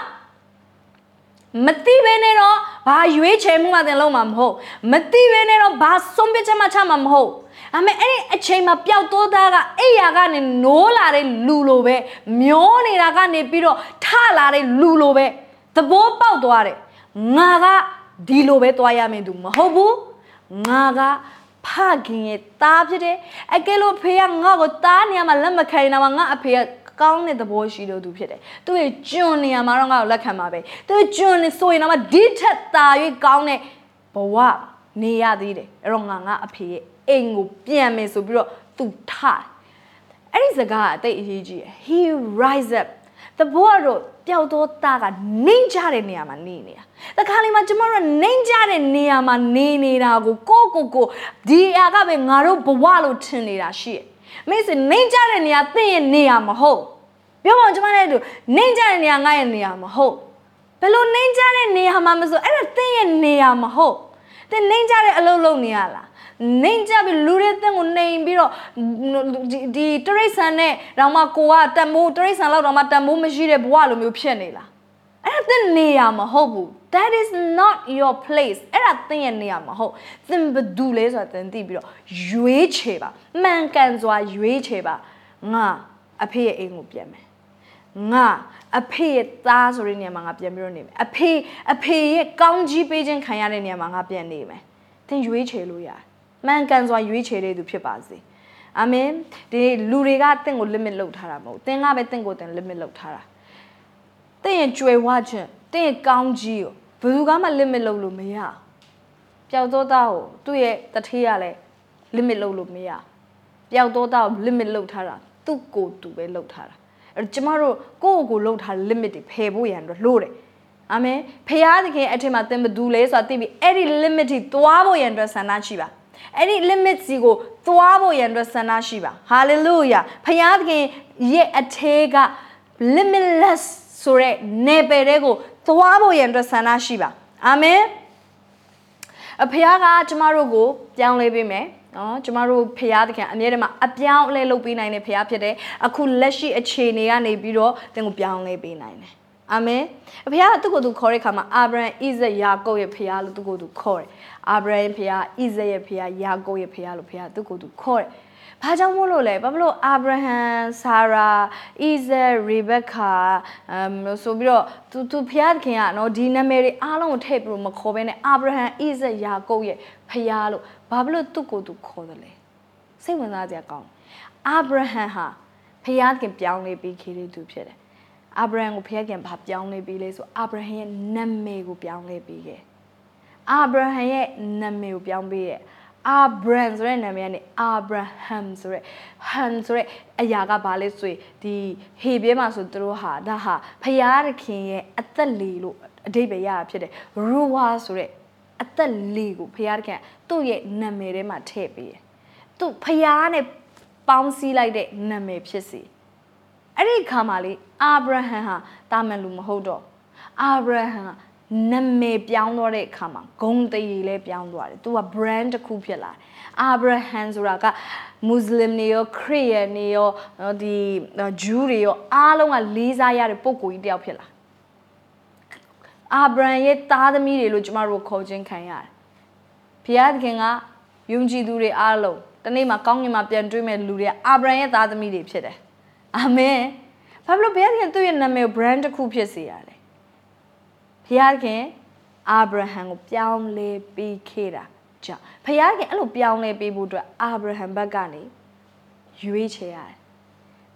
မသိဘဲနဲ့တော့ဘာရွေးချယ်မှုမှသင်လုံးမှာမဟုတ်မသိဘဲနဲ့တော့ဘာဆုံးဖြတ်ချက်မှချမှာမဟုတ်အမေအဲ့ဒီအချိန်မှာပျောက်သောသားကအိယာကနေနိုးလာတဲ့လူလိုပဲမျောနေတာကနေပြီးတော့ထလာတဲ့လူလိုပဲသဘောပေါက်သွားတယ်ငါက ဒီလိုပဲသွားရမယ်သူမဟုတ်ဘူးငါကဖခင်ရဲ့သားဖြစ်တယ်အကယ်လို့ဖေကငါ့ကိုသားနေရာမှာလက်မခံနေတာမှာငါအဖေကကောင်းတဲ့သဘောရှိလို့သူဖြစ်တယ်သူရဲ့ကျွန်းနေရာမှာတော့ငါ့ကိုလက်ခံပါပဲသူကျွန်းနေဆိုရင်တော့ဒီထက်သာ၍ကောင်းတဲ့ဘဝနေရသေးတယ်အဲ့တော့ငါငါအဖေရဲ့အိမ်ကိုပြန်မယ်ဆိုပြီးတော့သူထားအဲ့ဒီစကားကအသိအရေးကြီးတယ် he rise up တဘောတော့ပျောက်သောသားကနှိမ့်ကြတဲ့နေရာမှာနေနေတာတခါလေမှာကျမတို့နှိမ့်ကြတဲ့နေရာမှာနေနေတာကိုကိုကိုကိုဒီအရာကပဲငါတို့ဘဝလို့ထင်နေတာရှိတယ်မိတ်ဆွေနှိမ့်ကြတဲ့နေရာသင်ရဲ့နေရာမဟုတ်ပြောပါဦးကျမနဲ့တူနှိမ့်ကြတဲ့နေရာငါရဲ့နေရာမဟုတ်ဘယ်လိုနှိမ့်ကြတဲ့နေရာမှာမဆိုအဲ့ဒါသင်ရဲ့နေရာမဟုတ်သင်နှိမ့်ကြတဲ့အလုပ်လုပ်နေရလား နှိမ်ကြပြီးလူတွေတဲ့ကိုနှိမ်ပြီးတော့ဒီတရိတ်ဆန်နဲ့တော့မှကိုကတန်မိုးတရိတ်ဆန်လောက်တော့မှတန်မိုးမရှိတဲ့ဘဝလိုမျိုးဖြစ်နေလားအဲ့ဒါသင်နေရမဟုတ်ဘူး that is not your place အဲ့ဒါသင်ရဲ့နေရမဟုတ်သင်ဘယ်သူလဲဆိုတာသင်သိပြီးတော့ရွေးချယ်ပါမှန်ကန်စွာရွေးချယ်ပါငါအဖေရဲ့အိမ်ကိုပြန်မယ်ငါအဖေရဲ့သားဆိုတဲ့နေရာမှာငါပြန်ပြီးတော့နေမယ်အဖေအဖေရဲ့ကောင်းကြီးပေးခြင်းခံရတဲ့နေရာမှာငါပြန်နေမယ်သင်ရွေးချယ်လို့ရတယ် မှန်ကန်စွာရွေးချယ်တဲ့သူဖြစ်ပါစေအာမင်ဒီလူတွေကတင့်ကို limit လုပ်ထားတာမဟုတ်တင်းကပဲတင့်ကိုတင် limit လုပ်ထားတာတင့်ရဲ့ကြွယ်ဝခြင်းတင့်ရဲ့ကောင်းကြီးကိုဘယ်သူကမှ limit လုပ်လို့မရပျောက်သောသားကိုသူ့ရဲ့တထေးရလဲ limit လုပ်လို့မရပျောက်သောသားကို limit လုပ်ထားတာသူ့ကိုယ်သူပဲလုပ်ထားတာအဲ့ကျမတို့ကိုယ့်ကိုယ်လုပ်ထား limit တွေဖယ်ဖို့ရန်တော့လို့တယ်အာမင်ဖခင်သခင်အထက်မှာသင်ဘသူလဲဆိုတာသိပြီးအဲ့ဒီ limit တွေသွားဖို့ရန်အတွက်ဆန္ဒရှိပါ အဲ့ဒီ limit စီကိုသွားဖို့ရန်အတွက်ဆန္ဒရှိပါ hallelujah ဖခင်သခင်ရဲ့အထဲက limitless ဆိုတဲ့နယ်ပယ်တွေကိုသွားဖို့ရန်အတွက်ဆန္ဒရှိပါအာမင်အဖေကကျမတို့ကိုပြောင်းလဲပေးမယ်နော်ကျမတို့ဖရားသခင်အမြဲတမ်းအပြောင်းအလဲလုပ်ပေးနိုင်တဲ့ဖရားဖြစ်တယ်အခုလက်ရှိအခြေအနေကနေပြီးတော့သင်ကိုပြောင်းလဲပေးနိုင်တယ်အာမင်အဖေကသူ့ကိုယ်သူခေါ်တဲ့အခါမှာအာဗြဟံဣဇက်ယာကုပ်ရဲ့ဖရားလို့သူ့ကိုယ်သူခေါ်တယ် အာဗြဟံဖရားဣဇက်ရဲ့ဖရားယာကုပ်ရဲ့ဖရားလို့ဖရားသူ့ကိုယ်သူခေါ်တယ်ဘာကြောင့်မို့လို့လဲဘာဖြစ်လို့အာဗြဟံဆာရာဣဇက်ရေဘက်ကာအမ်လို့ဆိုပြီးတော့သူသူဖျားခင်ကနော်ဒီနာမည်တွေအားလုံးကိုထည့်ပြီးမခေါ်ဘဲနဲ့အာဗြဟံဣဇက်ယာကုပ်ရဲ့ဖျားလို့ဘာဖြစ်လို့သူ့ကိုယ်သူခေါ်တယ်လဲစိတ်ဝင်စားစရာကောင်းအာဗြဟံဟာဖျားခင်ပြောင်းလဲပြီးခေတဲ့သူဖြစ်တယ်အာဗြဟံကိုဖျားခင်ဘာပြောင်းလဲပြီးလဲဆိုအာဗြဟံရဲ့နာမည်ကိုပြောင်းလဲပြီးခဲ့ အာဗြဟံရဲ့နာမည်ကိုပြောင်းပေးရဲ့အာဗြန်ဆိုတဲ့နာမည်ကနေအာဗြဟမ်ဆိုတဲ့ဟမ်ဆိုတဲ့အရာကဘာလဲဆိုရင်ဒီဟေပြဲမှာဆိုသူတို့ဟာဒါဟာဖယားသခင်ရဲ့အသက်လေလို့အဓိပ္ပာယ်ရတာဖြစ်တယ်ရူဝါဆိုတဲ့အသက်လေကိုဖယားသခင်သူ့ရဲ့နာမည်ထဲမှာထည့်ပေးတယ်သူဖယားနဲ့ပေါင်းစည်းလိုက်တဲ့နာမည်ဖြစ်စီအဲ့ဒီခါမှာလေအာဗြဟံဟာတာမန်လူမဟုတ်တော့အာဗြဟံက နာမည်ပြောင်းသွားတဲ့အခါမှာဂုံတရီလည်းပြောင်းသွားတယ်။ तू က brand တစ်ခုဖြစ်လာတယ်။ Abraham ဆိုတာကမွတ်စလင်တွေရောခရစ်ယာန်တွေရောဒီဂျူးတွေရောအားလုံးကလေးစားရတဲ့ပုံကိုကြီးတယောက်ဖြစ်လာ။ Abraham ရဲ့သားသမီးတွေလို့ကျမတို့ခေါ်ခြင်းခံရတယ်။ဘုရားသခင်ကယုံကြည်သူတွေအားလုံးတနေ့မှာကောင်းကင်မှာပြန်တွေ့မဲ့လူတွေကအာဗြဟံရဲ့သားသမီးတွေဖြစ်တယ်။အာမင်။ဘာလို့ဘုရားသခင်သူ့ရဲ့နာမည်ကို brand တစ်ခုဖြစ်စေရလဲ ဖျားခင်အာဗြဟံကိုပြောင်းလဲပေးခဲ့တာကြောင့်ဖျားခင်အဲ့လိုပြောင်းလဲပေးဖို့အတွက်အာဗြဟံဘက်ကနေရွေးချယ်ရတယ်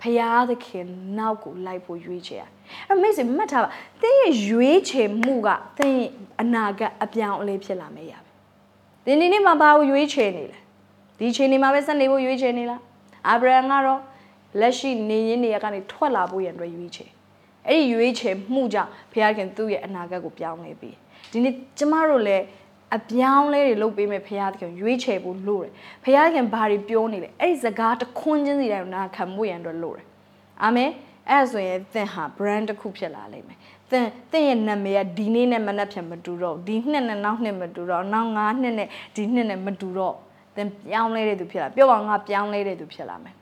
ဖျားသခင်နောက်ကိုလိုက်ဖို့ရွေးချယ်ရတယ်အဲ့မိတ်ဆွေမှတ်ထားပါသင်ရဲ့ရွေးချယ်မှုကသင်ရဲ့အနာဂတ်အပြောင်းအလဲဖြစ်လာမယ့်ရပဲသင်ဒီနေ့မှာဘာကိုရွေးချယ်နေလဲဒီချိန်နေမှာပဲဆက်နေဖို့ရွေးချယ်နေလားအာဗြဟံကတော့လက်ရှိနေရင်းနေရကနေထွက်လာဖို့ရန်အတွက်ရွေးချယ် အဲ့ဒီရွေးချယ်မှုကြောင့်ဘုရားခင်သူ့ရဲ့အနာဂတ်ကိုပြောင်းလဲပေးဒီနေ့ကျမတို့လည်းအပြောင်းလဲတွေလုပ်ပေးမယ်ဘုရားသခင်ရွေးချယ်ဖို့လိုတယ်ဘုရားခင်ဘာတွေပြောနေလဲအဲ့ဒီစကားတခွန်းချင်းစီတိုင်းနာခံမှုရန်အတွက်လိုတယ်အာမင်အဲ့ဒါဆိုရင်သင်ဟာ brand တစ်ခုဖြစ်လာလိမ့်မယ်သင်သင်ရဲ့နာမည်ကဒီနေ့နဲ့မနှက်ဖြန်မတူတော့ဒီနှစ်နဲ့နောက်နှစ်မတူတော့နောက်၅နှစ်နဲ့ဒီနှစ်နဲ့မတူတော့သင်ပြောင်းလဲတဲ့သူဖြစ်လာပြောပါငါပြောင်းလဲတဲ့သူဖြစ်လာမယ်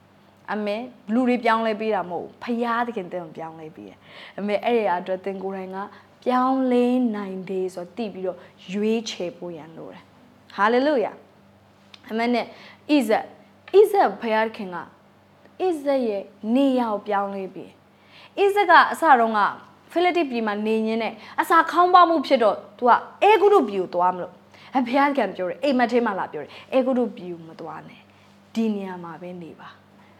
အမေလူတွေပြောင်းလဲပေးတာမဟုတ်ဘူးဖယားသခင်တင်ပြောင်းလဲပေးတယ်အမေအဲ့ဒီအတွက်သင်ကိုယ်တိုင်ကပြောင်းလဲနိုင်တယ်ဆိုတော့တည်ပြီးတော့ရွေးချယ်ဖို့ရန်လိုတယ်ဟာလေလုယာအမေနဲ့ဣဇက်ဣဇက်ဖယားခင်ကဣဇက်ရဲ့နေရာကိုပြောင်းလဲပေးဣဇက်ကအစတုန်းကဖိလိတိပြည်မှာနေရင်းနဲ့အစာခေါင်းပါမှုဖြစ်တော့ तू ကအေဂုရုပြည်ကိုသွားမလို့အဖျားကံပြောတယ်အိမ်မက်ထဲမှာလာပြောတယ်အေဂုရုပြည်ကိုမသွားနဲ့ဒီနေရာမှာပဲနေပါ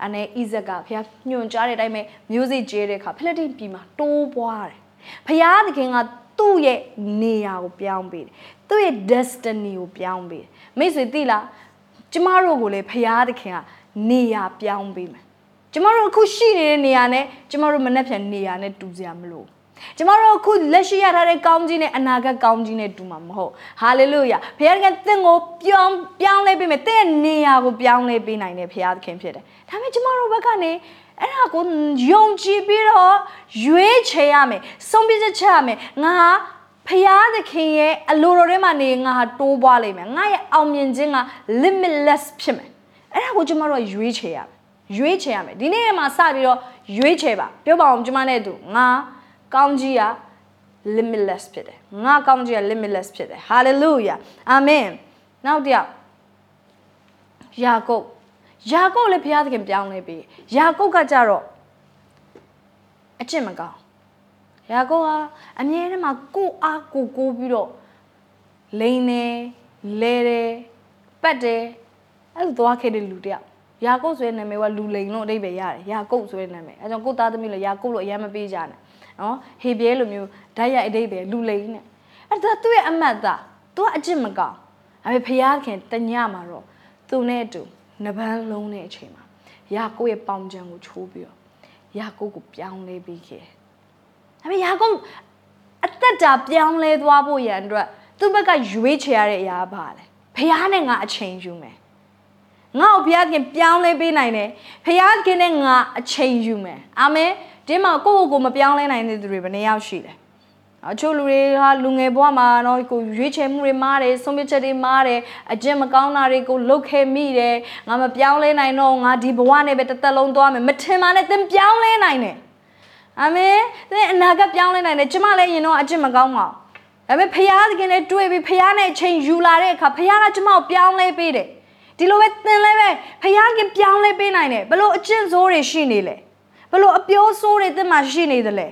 အနေဣဇက်ကဖျားညွှန်ကြားတဲ့အတိုင်းပဲမျိုးစိကျဲတဲ့အခါဖိလိတိပြည်မှာတိုးပွားတယ်ဖျားသခင်ကသူ့ရဲ့နေရာကိုပြောင်းပေးတယ်သူ့ရဲ့ destiny ကိုပြောင်းပေးတယ်မိတ်ဆွေသိလားကျမတို့ကိုလည်းဖျားသခင်ကနေရာပြောင်းပေးမယ်ကျမတို့အခုရှိနေတဲ့နေရာနဲ့ကျမတို့မနှက်ပြန်နေရာနဲ့တူစရာမလိုဘူး ကျမတို့အခုလက်ရှိရထားတဲ့ကောင်းကြီးနဲ့အနာဂတ်ကောင်းကြီးနဲ့တူမှာမဟုတ်ဟာလေလုယာဘုရားကသင်ကိုပြောင်းပြောင်းလဲပေးမယ်သင်ရဲ့နေရာကိုပြောင်းလဲပေးနိုင်တဲ့ဘုရားသခင်ဖြစ်တယ်ဒါပေမဲ့ကျမတို့ဘက်ကနေအဲ့ဒါကိုယုံကြည်ပြီးတော့ရွေးချယ်ရမယ်ဆုံးဖြတ်ချက်ချရမယ်ငါဟာဖျားသခင်ရဲ့အလိုတော်ထဲမှာနေငါဟာတိုးပွားလိမ့်မယ်ငါရဲ့အောင်မြင်ခြင်းက limitless ဖြစ်မယ်အဲ့ဒါကိုကျမတို့ကရွေးချယ်ရမယ်ရွေးချယ်ရမယ်ဒီနေ့မှာစပြီးတော့ရွေးချယ်ပါပြောပါအောင်ကျမနဲ့တူငါ ကောင်းကြီးက limitless ဖြစ်တယ်ငါကောင်းကြီးက limitless ဖြစ်တယ် hallelujah amen နောက်တစ်ယောက်ယာကုပ်ယာကုပ်လည်းဘုရားသခင်ပြောင်းလဲပြီယာကုပ်ကကြတော့အကျင့်မကောင်းယာကုပ်ဟာအမြဲတမ်းမှာကိုအားကိုကိုပြီးတော့လိန်နေလဲတယ်ပတ်တယ်အဲ့လိုသွားခဲ့တဲ့လူတယောက် ယာကုပ်ဆိုတဲ့နာမည်ကလူလိန်လို့အဓိပ္ပာယ်ရတယ်ယာကုပ်ဆိုတဲ့နာမည်အဲကြောင့်ကိုသားသမီးလို့ယာကုပ်လို့အရင်မပေးကြနဲ့နော်ဟေပြဲလိုမျိုးဓာတ်ရိုက်အဓိပ္ပာယ်လူလိန်နဲ့အဲ့ဒါသူ့ရဲ့အမတ်သားသူကအကျင့်မကောင်းဒါပေမဲ့ဖယားခင်တညမှာတော့သူနဲ့အတူနှပန်းလုံးတဲ့အချိန်မှာယာကုပ်ရဲ့ပေါင်ချံကိုချိုးပြီးတော့ယာကုပ်ကိုပြောင်းလဲပြီးခဲ့ဒါပေမဲ့ယာကုပ်အသက်တာပြောင်းလဲသွားဖို့ရန်အတွက်သူ့ဘက်ကရွေးချယ်ရတဲ့အရာပါလေဖယားနဲ့ငါအချိန်ယူမယ် ငါ့ကိုဘုရားခင်ပြောင်းလဲပေးနိုင်တယ်ဘုရားခင်နဲ့ငါအချိန်ယူမယ်အာမင်ဒီမှာကိုယ့်ကိုယ်ကိုမပြောင်းလဲနိုင်တဲ့သူတွေဘယ်နှယောက်ရှိလဲအချို့လူတွေဟာလူငယ်ဘဝမှာတော့ကိုရွေးချယ်မှုတွေမားတယ်ဆုံးဖြတ်ချက်တွေမားတယ်အကျင့်မကောင်းတာတွေကိုလုပ်ခဲ့မိတယ်ငါမပြောင်းလဲနိုင်တော့ငါဒီဘဝနဲ့ပဲတစ်သက်လုံးသွားမယ်မထင်ပါနဲ့သင်ပြောင်းလဲနိုင်တယ်အာမင်သင်အနာဂတ်ပြောင်းလဲနိုင်တယ်ကျမလည်းရင်တော့အကျင့်မကောင်းပါဘူးဒါပေမဲ့ဖခင်သခင်နဲ့တွေ့ပြီးဖခင်နဲ့အချိန်ယူလာတဲ့အခါဖခင်ကကျမကိုပြောင်းလဲပေးတယ် ဒီလိုပဲသင်လည်းပဲဖခင်ကပြောင်းလဲပေးနိုင်တယ်ဘလို့အကျင့်ဆိုးတွေရှိနေလဲဘလို့အပြောဆိုးတွေသင်မှာရှိနေသလဲ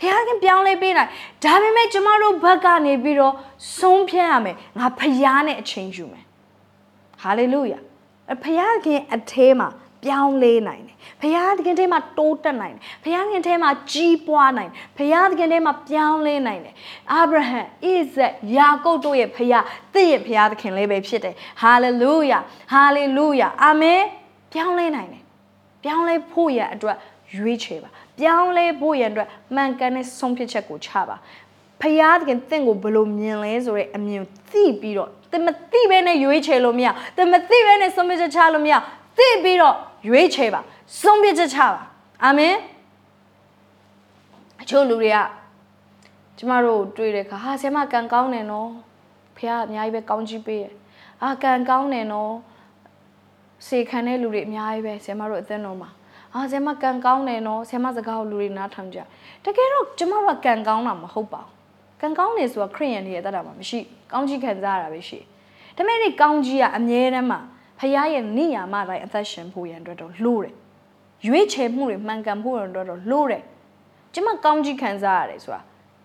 ဘုရားခင်ပြောင်းလဲပေးနိုင်ဒါပေမဲ့ကျမတို့ဘက်ကနေပြီးတော့ဆုံးဖြတ်ရမယ်ငါဖရားနဲ့အချိန်ယူမယ်ဟာလေလုယာဖရားခင်အထဲမှာပြောင်းလဲနိုင်တယ် ဖရားသခင်ထဲမှာတိုးတက်နိုင်တယ်ဖရားသခင်ထဲမှာကြီးပွားနိုင်တယ်ဖရားသခင်ထဲမှာပြောင်းလဲနိုင်တယ်အာဗြဟံဣဇက်ယာကုပ်တို့ရဲ့ဖရားသစ်ရဲ့ဖရားသခင်လေးပဲဖြစ်တယ်ဟာလေလုယာဟာလေလုယာအာမင်ပြောင်းလဲနိုင်တယ်ပြောင်းလဲဖို့ရအတွက်ရွေးချယ်ပါပြောင်းလဲဖို့ရန်အတွက်မှန်ကန်တဲ့ဆုံးဖြတ်ချက်ကိုချပါဖယားတခင်တင့်ကိုဘယ်လိုမြင်လဲဆိုတဲ့အမြင်သိပြီးတော့တမသိပဲနဲ့ရွေးချယ်လို့မရတမသိပဲနဲ့ဆုံးဖြတ်ချက်ချလို့မရ သိပြီးတော့ရွေးချယ်ပါဆုံးဖြတ်ချက်ချပါအာမင်အချို့လူတွေကကျမတို့တွေ့တဲ့အခါဟာဆရာမကံကောင်းတယ်နော်ဖះအများကြီးပဲကောင်းကြီးပေးရအာကံကောင်းတယ်နော်စေခံတဲ့လူတွေအများကြီးပဲဆရာမတို့အသင်းတော်မှာအာဆရာမကန်ကောင်းတယ်နော်ဆရာမစကားကိုလူတွေနားထောင်ကြတကယ်တော့ကျမတို့ကကန်ကောင်းတာမဟုတ်ပါဘူးကန်ကောင်းနေဆိုတာခရိယန်တွေရဲ့တတ်တာမှမရှိကောင်းကြီးခံစားရတာပဲရှိဒါပေမဲ့ဒီကောင်းကြီးကအမြဲတမ်းမှာ ဖခင်ရဲ့နိယာမတိုင်းအသက်ရှင်ဖို့ရန်အတွက်တော့လို့တယ်ရွေးချယ်မှုတွေမှန်ကန်ဖို့ရန်အတွက်တော့လို့တယ်ကျမကောင်းကြီးခံစားရတယ်ဆိုတာ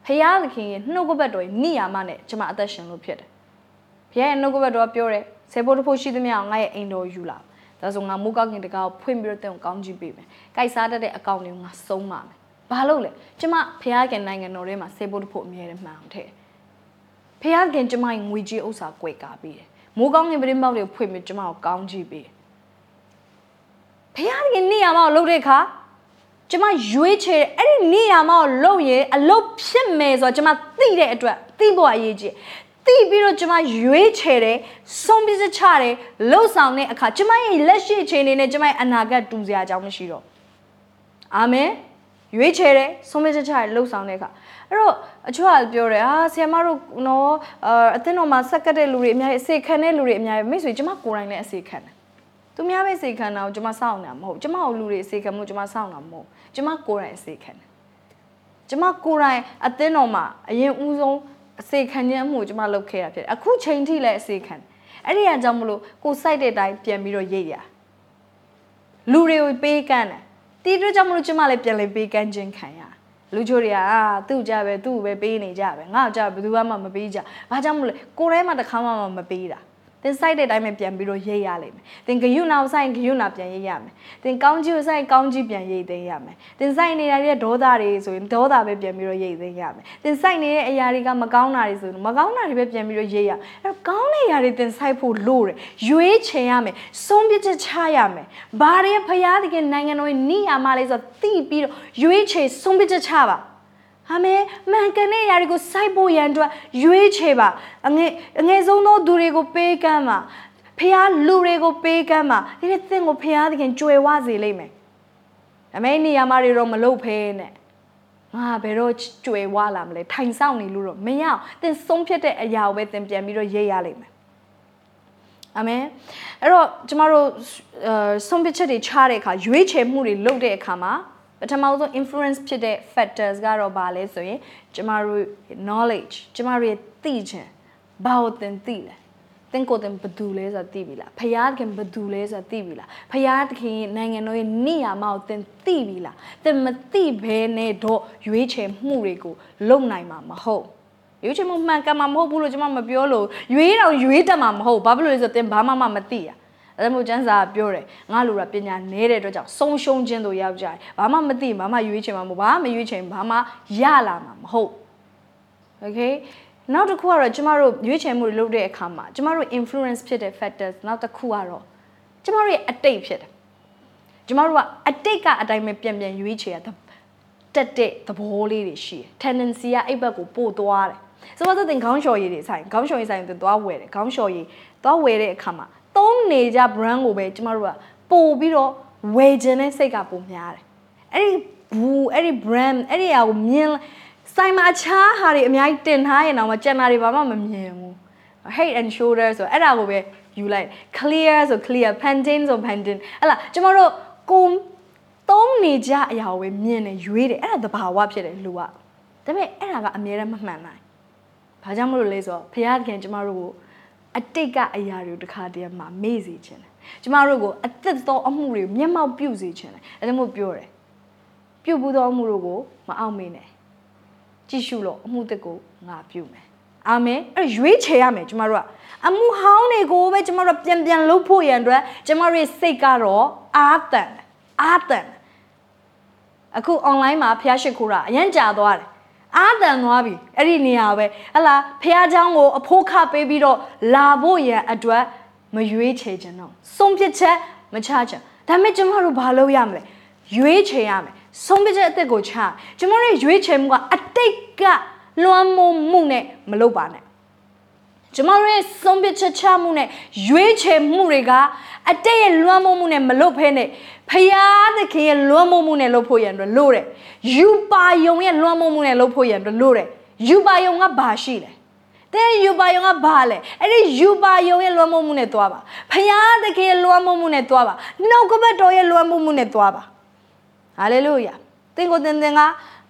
ဖခင်သခင်ရဲ့နှုတ်ကပတ်တော်ရဲ့နိယာမနဲ့ကျမအသက်ရှင်လို့ဖြစ်တယ်ဖခင်ရဲ့နှုတ်ကပတ်တော်ကပြောတယ်ဆေဖို့တဖို့ရှိသမျှငါရဲ့အိမ်တော်ယူလာဒါဆိုငါမိုးကောက်ခင်တကားကိုဖွင့်ပြီးတော့တင်ကောင်းကြည့်ပေးမယ်။ကြိုက်စားတတ်တဲ့အကောင့်တွေကိုငါစုံးပါမယ်။ဘာလို့လဲ။ကျမဖះခင်နိုင်ငံတော်ထဲမှာစေဖို့တဖို့အမြဲတမ်းမှန်အောင်ထည့်။ဖះခင်ကျမငွေကြေးဥစ္စာကွယ်ကာပေးတယ်။ မိုးကောင်းခင်ပရင်းပေါက်တွေကိုဖွင့်ပြီးကျမကိုကောင်းကြည့်ပေးတယ်။ဖခင်သခင်နေရာမကိုလှုပ်တဲ့အခါကျမရွေးချယ်အဲ့ဒီနေရာမကိုလှုပ်ရင်အလုပ်ဖြစ်မယ်ဆိုတော့ကျမသိတဲ့အတွက်သိဖို့အရေးကြီးသိပြီးတော့ကျမရွေးချယ်တယ်ဆုံးဖြတ်ချတယ်လှုပ်ဆောင်တဲ့အခါကျမရဲ့လက်ရှိအခြေအနေနဲ့ကျမရဲ့အနာဂတ်တူစရာအကြောင်းမရှိတော့အာမင်ရွေးချယ်တယ်ဆုံးဖြတ်ချတယ်လှုပ်ဆောင်တဲ့အခါအဲ့တော့ အချို့ကပြောတယ်ဟာဆီယမတို့နော်အသင်းတော်မှာဆက်ကတ်တဲ့လူတွေအများကြီးအစေခံတဲ့လူတွေအများကြီးမိတ်ဆွေကျမကိုယ်တိုင်လည်းအစေခံတယ်သူများပဲစေခံတာကိုကျမစောင့်နေတာမဟုတ်ကျမကိုလူတွေစေခံမှုကျမစောင့်တာမဟုတ်ကျမကိုယ်တိုင်စေခံတယ်ကျမကိုယ်တိုင်အသင်းတော်မှာအရင်ဦးဆုံးအစေခံခြင်းမှုကျမလုပ်ခဲ့တာဖြစ်တယ်အခုချိန်ထိလည်းအစေခံတယ်အဲ့ဒီအကြောင်းမလို့ကိုစိုက်တဲ့အတိုင်းပြန်ပြီးတော့ရိတ်ရလူတွေကိုပေးကမ်းတယ်တီးတွကြောင့်မလို့ကျမလည်းပြန်လေပေးကမ်းခြင်းခံရ လူချိုတွေကအာသူ့ကြပဲသူ့ပဲပေးနေကြပဲငါ့ကြဘယ်သူမှမပေးကြဘာကြောင့်မလဲကိုယ်ထဲမှာတစ်ခါမှမပေးတာ သင်စိုက်တဲ့အတိုင်းပဲပြန်ပြီးတော့ရိတ်ရလိမ့်မယ်သင်ဂယုနာကိုစိုက်ဂယုနာပြန်ရိတ်ရမယ်သင်ကောင်းကြီးကိုစိုက်ကောင်းကြီးပြန်ရိတ်သိမ်းရမယ်သင်စိုက်နေရတဲ့ဒေါသတွေဆိုရင်ဒေါသပဲပြန်ပြီးတော့ရိတ်သိမ်းရမယ်သင်စိုက်နေတဲ့အရာတွေကမကောင်းတာတွေဆိုရင်မကောင်းတာတွေပဲပြန်ပြီးတော့ရိတ်ရအဲ့တော့ကောင်းတဲ့အရာတွေသင်စိုက်ဖို့လိုတယ်ရွေးချယ်ရမယ်ဆုံးဖြတ်ချက်ချရမယ်ဘာတွေဖရာသခင်နိုင်ငံတော်ရဲ့နိယာမလေးဆိုသိပြီးတော့ရွေးချယ်ဆုံးဖြတ်ချက်ချပါ အာမင်မှန်ကန်တဲ့အရာတွေကိုစိုက်ဖို့ရန်အတွက်ရွေးချယ်ပါအငယ်အငယ်ဆုံးသောသူတွေကိုပေးကမ်းပါဖះလူတွေကိုပေးကမ်းပါဒီနေ့သင်ကိုဖះသခင်ကြွယ်ဝစေလိမ့်မယ်အမေနေရာမှာတွေတော့မလုပ်ဖဲနဲ့ငါဘယ်တော့ကြွယ်ဝလာမလဲထိုင်ဆောင်နေလို့တော့မရအောင်သင်ဆုံးဖြတ်တဲ့အရာကိုပဲသင်ပြန်ပြီးတော့ရေးရလိမ့်မယ်အာမင်အဲ့တော့ကျမတို့ဆုံးဖြတ်ချက်တွေချတဲ့အခါရွေးချယ်မှုတွေလုပ်တဲ့အခါမှာ ပထမဆုံး influence ဖြစ်တဲ့ factors ကတော့ဘာလဲဆိုရင်ကျမတို့ knowledge ကျမတို့ရဲ့သိခြင်းဘာကိုသင်သိလဲသင်ကိုယ်သင်ဘသူလဲဆိုတာသိပြီလားဖယားခင်ဘသူလဲဆိုတာသိပြီလားဖယားခင်နိုင်ငံတော်ရဲ့နေရာမှာကိုသင်သိပြီလားသင်မသိဘဲနဲ့တော့ရွေးချယ်မှုတွေကိုလုပ်နိုင်မှာမဟုတ်ရွေးချယ်မှုမှန်ကန်မှာမဟုတ်ဘူးလို့ကျွန်မမပြောလို့ရွေးတော့ရွေးတတ်မှာမဟုတ်ဘာဖြစ်လို့လဲဆိုတော့သင်ဘာမှမမသိရ အဲ့ဒါမျိုးကျန်းစာပြောတယ်ငါလူကပညာနည်းတဲ့အတွက်ကြောင့်ဆုံးရှုံးခြင်းတို့ရောက်ကြတယ်ဘာမှမသိဘာမှရွေးချင်မှာမဟုတ်ဘာမှမရွေးချင်ဘာမှရလာမှာမဟုတ် okay နောက်တစ်ခုကတော့ကျမတို့ရွေးချယ်မှုတွေလုပ်တဲ့အခါမှာကျမတို့ influence ဖြစ်တဲ့ factors နောက်တစ်ခုကတော့ကျမတို့ရဲ့အတိတ်ဖြစ်တယ်ကျမတို့ကအတိတ်ကအတိုင်းပဲပြန်ပြန်ရွေးချယ်ရတက်တဲ့သဘောလေးတွေရှိတယ် tendency ကအဲ့ဘက်ကိုပို့သွားတယ်ဆိုတော့သင်ခေါင်းလျှော်ရည်တွေဆိုင်ခေါင်းလျှော်ရည်ဆိုင်တွေသွားဝယ်တယ်ခေါင်းလျှော်ရည်သွားဝယ်တဲ့အခါမှာ သုံးနေကြ brand ကိုပဲကျမတို့ကပို့ပြီးတော့ဝယ်ခြင်းနဲ့စိတ်ကပိုများတယ်အဲ့ဒီဘူးအဲ့ဒီ brand အဲ့ဒီအရာကိုမြင်ဆိုင်မှာအခြားဟာတွေအများကြီးတင်ထားရင်တော့ကျန်တာတွေဘာမှမမြင်ဘူး head and shoulder ဆိုအဲ့ဒါကိုပဲယူလိုက် clear ဆို clear Pantene ဆို Pantene ဟဲ့လားကျမတို့ကိုသုံးနေကြအရာကိုပဲမြင်နေရွေးတယ်အဲ့ဒါသဘာဝဖြစ်တယ်လူကဒါပေမဲ့အဲ့ဒါကအမြဲတမ်းမမှန်နိုင်ဘာကြောင့်မလို့လဲဆိုတော့ဘုရားသခင်ကျမတို့ကို အတိတ်ကအရာတွေတခါတည်းမှာမေ့စေခြင်းတယ်ကျမတို့ကိုအသက်သောအမှုတွေမျက်မှောက်ပြုစေခြင်းတယ်အဲဒါမို့ပြောတယ်ပြုတ်ဘူးသောအမှုတို့ကိုမအောင်မေ့နဲ့ကြည့်ရှုလို့အမှုတစ်ကိုငါပြုမယ်အာမင်အဲ့ရွေးချယ်ရမယ်ကျမတို့ကအမှုဟောင်းတွေကိုပဲကျမတို့ပြန်ပြန်လုပ်ဖို့ရန်အတွက်ကျမတို့ရဲ့စိတ်ကတော့အာတန်အာတန်အခု online မှာဖျားရှိခိုးတာအရင်ကြာသွားတယ် အာတန်သွားပြီအဲ့ဒီနေရာပဲဟလာဖះเจ้าကိုအဖိုးခပေးပြီးတော့လာဖို့ရန်အတွက်မရွေးချယ်ခြင်းတော့ဆုံးဖြတ်ချက်မချချင်ဒါပေမဲ့ကျမတို့ဘာလုပ်ရမလဲရွေးချယ်ရမယ်ဆုံးဖြတ်ချက်အသက်ကိုချကျမတို့ရွေးချယ်မှုကအတိတ်ကလွှမ်းမိုးမှုနဲ့မလုပ်ပါနဲ့ ကျမတို့ရဲ့ဆုံးဖြတ်ချက်ချမှုနဲ့ရွေးချယ်မှုတွေကအတိတ်ရဲ့လွှမ်းမိုးမှုနဲ့မလုပ်ဖဲနဲ့ဖယားသခင်ရဲ့လွှမ်းမိုးမှုနဲ့လုပ်ဖို့ရန်အတွက်လို့တယ်ယူပါယုံရဲ့လွှမ်းမိုးမှုနဲ့လုပ်ဖို့ရန်အတွက်လို့တယ်ယူပါယုံကဘာရှိလဲတဲ့ယူပါယုံကဘာလဲအဲ့ဒီယူပါယုံရဲ့လွှမ်းမိုးမှုနဲ့သွားပါဖယားသခင်ရဲ့လွှမ်းမိုးမှုနဲ့သွားပါနှုတ်ကပတ်တော်ရဲ့လွှမ်းမိုးမှုနဲ့သွားပါဟာလေလုယာသင်ကိုသင်သင်က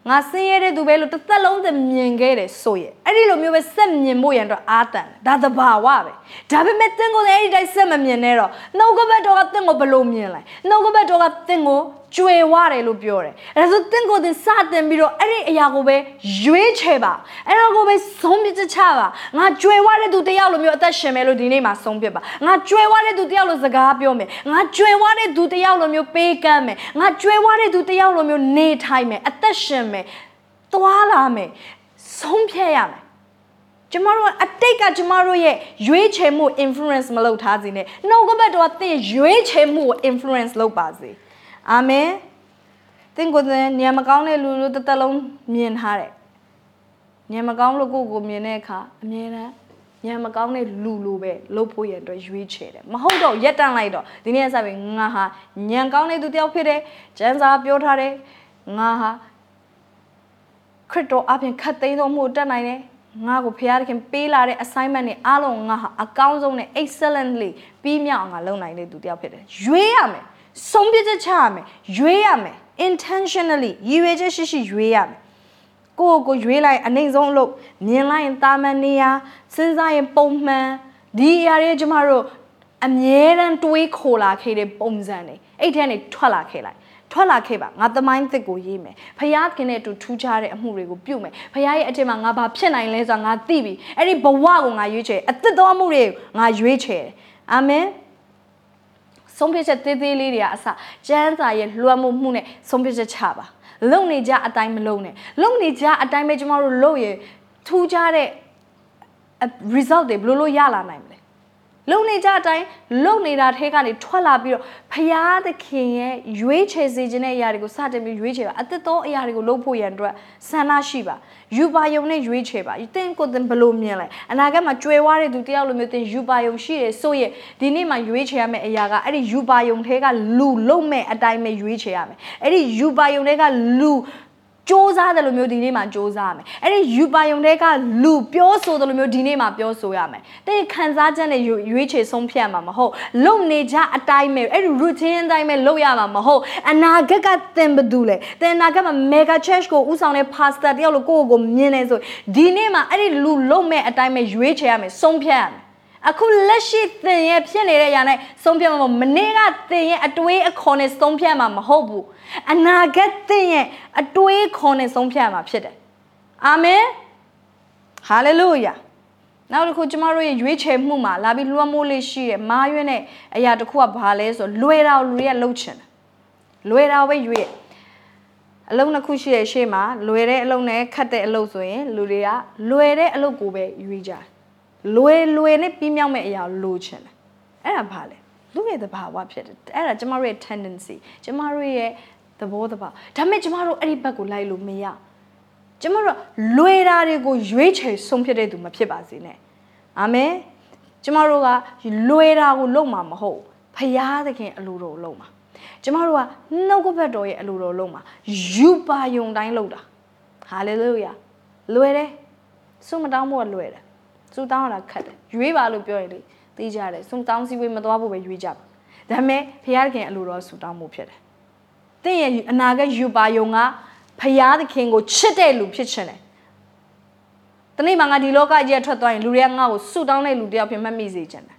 ငါဆင်းရဲတဲ့သူပဲလို့တစ်သက်လုံးသင်မြင်ခဲ့တယ်ဆိုရဲ့အဲ့ဒီလိုမျိုးပဲစက်မြင်ဖို့ရန်တော့အာတန်ဒါသဘာဝပဲဒါပေမဲ့သင်ကိုအဲ့ဒီတိုင်းစက်မမြင်နဲ့တော့နှုတ်ကပတ်တော်ကသင်ကိုဘယ်လိုမြင်လဲနှုတ်ကပတ်တော်ကသင်ကို ကြွယ်ဝတယ်လို့ပြောတယ်အဲဒါဆိုသင်ကိုသင်စတင်ပြီးတော့အဲ့ဒီအရာကိုပဲရွေးချယ်ပါအဲ့ဒါကိုပဲဆုံးဖြတ်ချပါငါကြွယ်ဝတဲ့သူတယောက်လိုမျိုးအသက်ရှင်မယ်လို့ဒီနေ့မှာဆုံးဖြတ်ပါငါကြွယ်ဝတဲ့သူတယောက်လိုစကားပြောမယ်ငါကြွယ်ဝတဲ့သူတယောက်လိုမျိုးပေးကမ်းမယ်ငါကြွယ်ဝတဲ့သူတယောက်လိုမျိုးနေထိုင်မယ်အသက်ရှင်မယ်သွားလာမယ်ဆုံးဖြတ်ရမယ်ကျကျမတို့အတိတ်ကကျမတို့ရဲ့ရွေးချယ်မှု influence မလုပ်ထားစေနဲ့နှုတ်ကပတ်တော်ကသင်ရွေးချယ်မှုကို influence လုပ်ပါစေ အာမင်သင်ကိုယ်တိုင်ညံမကောင်းတဲ့လူလူတစ်သက်လုံးမြင်ထားတယ်ညံမကောင်းလို့ကိုယ့်ကိုမြင်တဲ့အခါအမြဲတမ်းညံမကောင်းတဲ့လူလူပဲလုပ်ဖို့ရအတွက်ရွေးချယ်တယ်မဟုတ်တော့ရက်တန့်လိုက်တော့ဒီနေ့ဆက်ပြီးငါဟာညံကောင်းတဲ့သူတယောက်ဖြစ်တယ်ကျမ်းစာပြောထားတယ်ငါဟာခရစ်တော်အပြင်ခတ်သိမ်းသောမှုတက်နိုင်တယ်ငါ့ကိုဖခင်ခင်ပေးလာတဲ့ assignment တွေအားလုံးငါဟာအကောင်းဆုံးနဲ့ excellently ပြီးမြောက်အောင်ငါလုပ်နိုင်တဲ့သူတယောက်ဖြစ်တယ်ရွေးရမယ် ဆုံးဖြတ်ချက်ချရမယ်ရွေးရမယ် intentionally ရည်ရွယ်ချက်ရှိရှိရွေးရမယ်ကိုယ့်ကိုရွေးလိုက်အနေဆုံးအလုပ်မြင်လိုက်ရင်တာမန်နေရစဉ်းစားရင်ပုံမှန်ဒီအရာတွေကျမတို့အမြဲတမ်းတွေးခိုလာခဲ့တဲ့ပုံစံတွေအဲ့ထဲကနေထွက်လာခဲ့လိုက်ထွက်လာခဲ့ပါငါသမိုင်းသစ်ကိုရေးမယ်ဖယားခင်နဲ့အတူထူးခြားတဲ့အမှုတွေကိုပြုမယ်ဖယားရဲ့အထက်မှာငါဘာဖြစ်နိုင်လဲဆိုတာငါသိပြီအဲ့ဒီဘဝကိုငါရွေးချယ်အသစ်သောအမှုတွေကိုငါရွေးချယ်အာမင် ဆုံးဖြတ်ချက်သေးသေးလေးတွေကအစကျမ်းစာရဲ့လွှမ်းမိုးမှုနဲ့ဆုံးဖြတ်ချက်ချပါလုံနေကြအတိုင်းမလုံနဲ့လုံနေကြအတိုင်းပဲကျမတို့လုပ်ရထူးခြားတဲ့ result တွေဘယ်လိုလုပ်ရလာနိုင်မလဲ လုံနေကြအတိုင်းလုံနေတာထဲကနေထွက်လာပြီးတော့ဖရာသခင်ရဲ့ရွေးချယ်စေခြင်းတဲ့အရာတွေကိုစတင်ပြီးရွေးချယ်ပါအသက်သောအရာတွေကိုလုပ်ဖို့ရန်အတွက်ဆန္ဒရှိပါယူပါယုံနဲ့ရွေးချယ်ပါသင်ကိုယ်သင်ဘယ်လိုမြင်လဲအနာဂတ်မှာကြွယ်ဝတဲ့သူတယောက်လိုမျိုးသင်ယူပါယုံရှိတယ်ဆိုရင်ဒီနေ့မှာရွေးချယ်ရမယ့်အရာကအဲ့ဒီယူပါယုံထဲကလူလုံမဲ့အတိုင်းပဲရွေးချယ်ရမယ်အဲ့ဒီယူပါယုံထဲကလူ စ조사တယ်လို့မျိုးဒီနေ့မှာစ조사ရမယ်အဲ့ဒီယူပါယုံတဲ့ကလူပြောဆိုတယ်လို့မျိုးဒီနေ့မှာပြောဆိုရမယ်တဲ့ခံစားချက်နဲ့ရွေးချယ်ဆုံးဖြတ်မှာမဟုတ်လုံနေကြအတိုင်းပဲအဲ့ဒီ routine အတိုင်းပဲလုပ်ရမှာမဟုတ်အနာဂတ်ကသင်ဘသူလဲသင်အနာဂတ်မှာ mega church ကိုဥဆောင်တဲ့ pastor တယောက်လို့ကိုယ့်ကိုယ်ကိုမြင်နေဆိုဒီနေ့မှာအဲ့ဒီလူလုံမဲ့အတိုင်းပဲရွေးချယ်ရမယ်ဆုံးဖြတ်ရမယ် အခုလက်ရှိသင်ရဲ့ဖြစ်နေတဲ့ຢာနဲ့ဆုံးဖြတ်မှာမနေ့ကသင်ရဲ့အတွေးအခေါ်နဲ့ဆုံးဖြတ်မှာမဟုတ်ဘူးအနာဂတ်သင်ရဲ့အတွေးခေါ်နဲ့ဆုံးဖြတ်မှာဖြစ်တယ်အာမင်ဟာလေလုယာနောက်တစ်ခုကျမတို့ရဲ့ရွေးချယ်မှုမှာလာပြီးလွှမ်းမိုးလေးရှိတဲ့မာရွေးနဲ့အရာတစ်ခုကဘာလဲဆိုလွယ်တာကိုလူတွေကလှုပ်ချင်တယ်လွယ်တာပဲရွေးအလုံးတစ်ခုရှိတဲ့ရှေ့မှာလွယ်တဲ့အလုံးနဲ့ခတ်တဲ့အလုံးဆိုရင်လူတွေကလွယ်တဲ့အလုံးကိုပဲရွေးကြတယ် လွယ်လွယ်နဲ့ပြီးမြောက်မဲ့အရာလိုချင်တယ်အဲ့ဒါဘာလဲလူရဲ့သဘာဝဖြစ်တယ်အဲ့ဒါကျမတို့ရဲ့ tendency ကျမတို့ရဲ့သဘောတဘာဒါပေမဲ့ကျမတို့အဲ့ဒီဘက်ကိုလိုက်လို့မရကျမတို့လွယ်တာတွေကိုရွေးချယ်ဆုံးဖြတ်တဲ့သူမဖြစ်ပါစေနဲ့အာမင်ကျမတို့ကလွယ်တာကိုလုပ်မှာမဟုတ်ဖရာသခင်အလိုတော်လုပ်မှာကျမတို့ကနှုတ်ကပတ်တော်ရဲ့အလိုတော်လုပ်မှာယူပါယုံတိုင်းလုပ်တာဟာလေလုယာလွယ်တယ်စုမတောင်းဖို့ကလွယ်တယ် စူတောင်းရတာခက်တယ်ရွေးပါလို့ပြောရင်လေသိကြတယ်စူတောင်းစည်းဝေးမသွားဖို့ပဲရွေးကြပါဒါပေမဲ့ဖခင်ခင်အလိုတော်စူတောင်းမှုဖြစ်တယ်တင့်ရဲ့အနာဂတ်ယူပါယုံကဖခင်သခင်ကိုချစ်တဲ့လူဖြစ်ချင်တယ်တနေ့မှငါဒီလောကကြီးထွက်သွားရင်လူတွေကငါ့ကိုဆူတောင်းတဲ့လူတယောက်ဖြစ်မှတ်မိစေချင်တယ်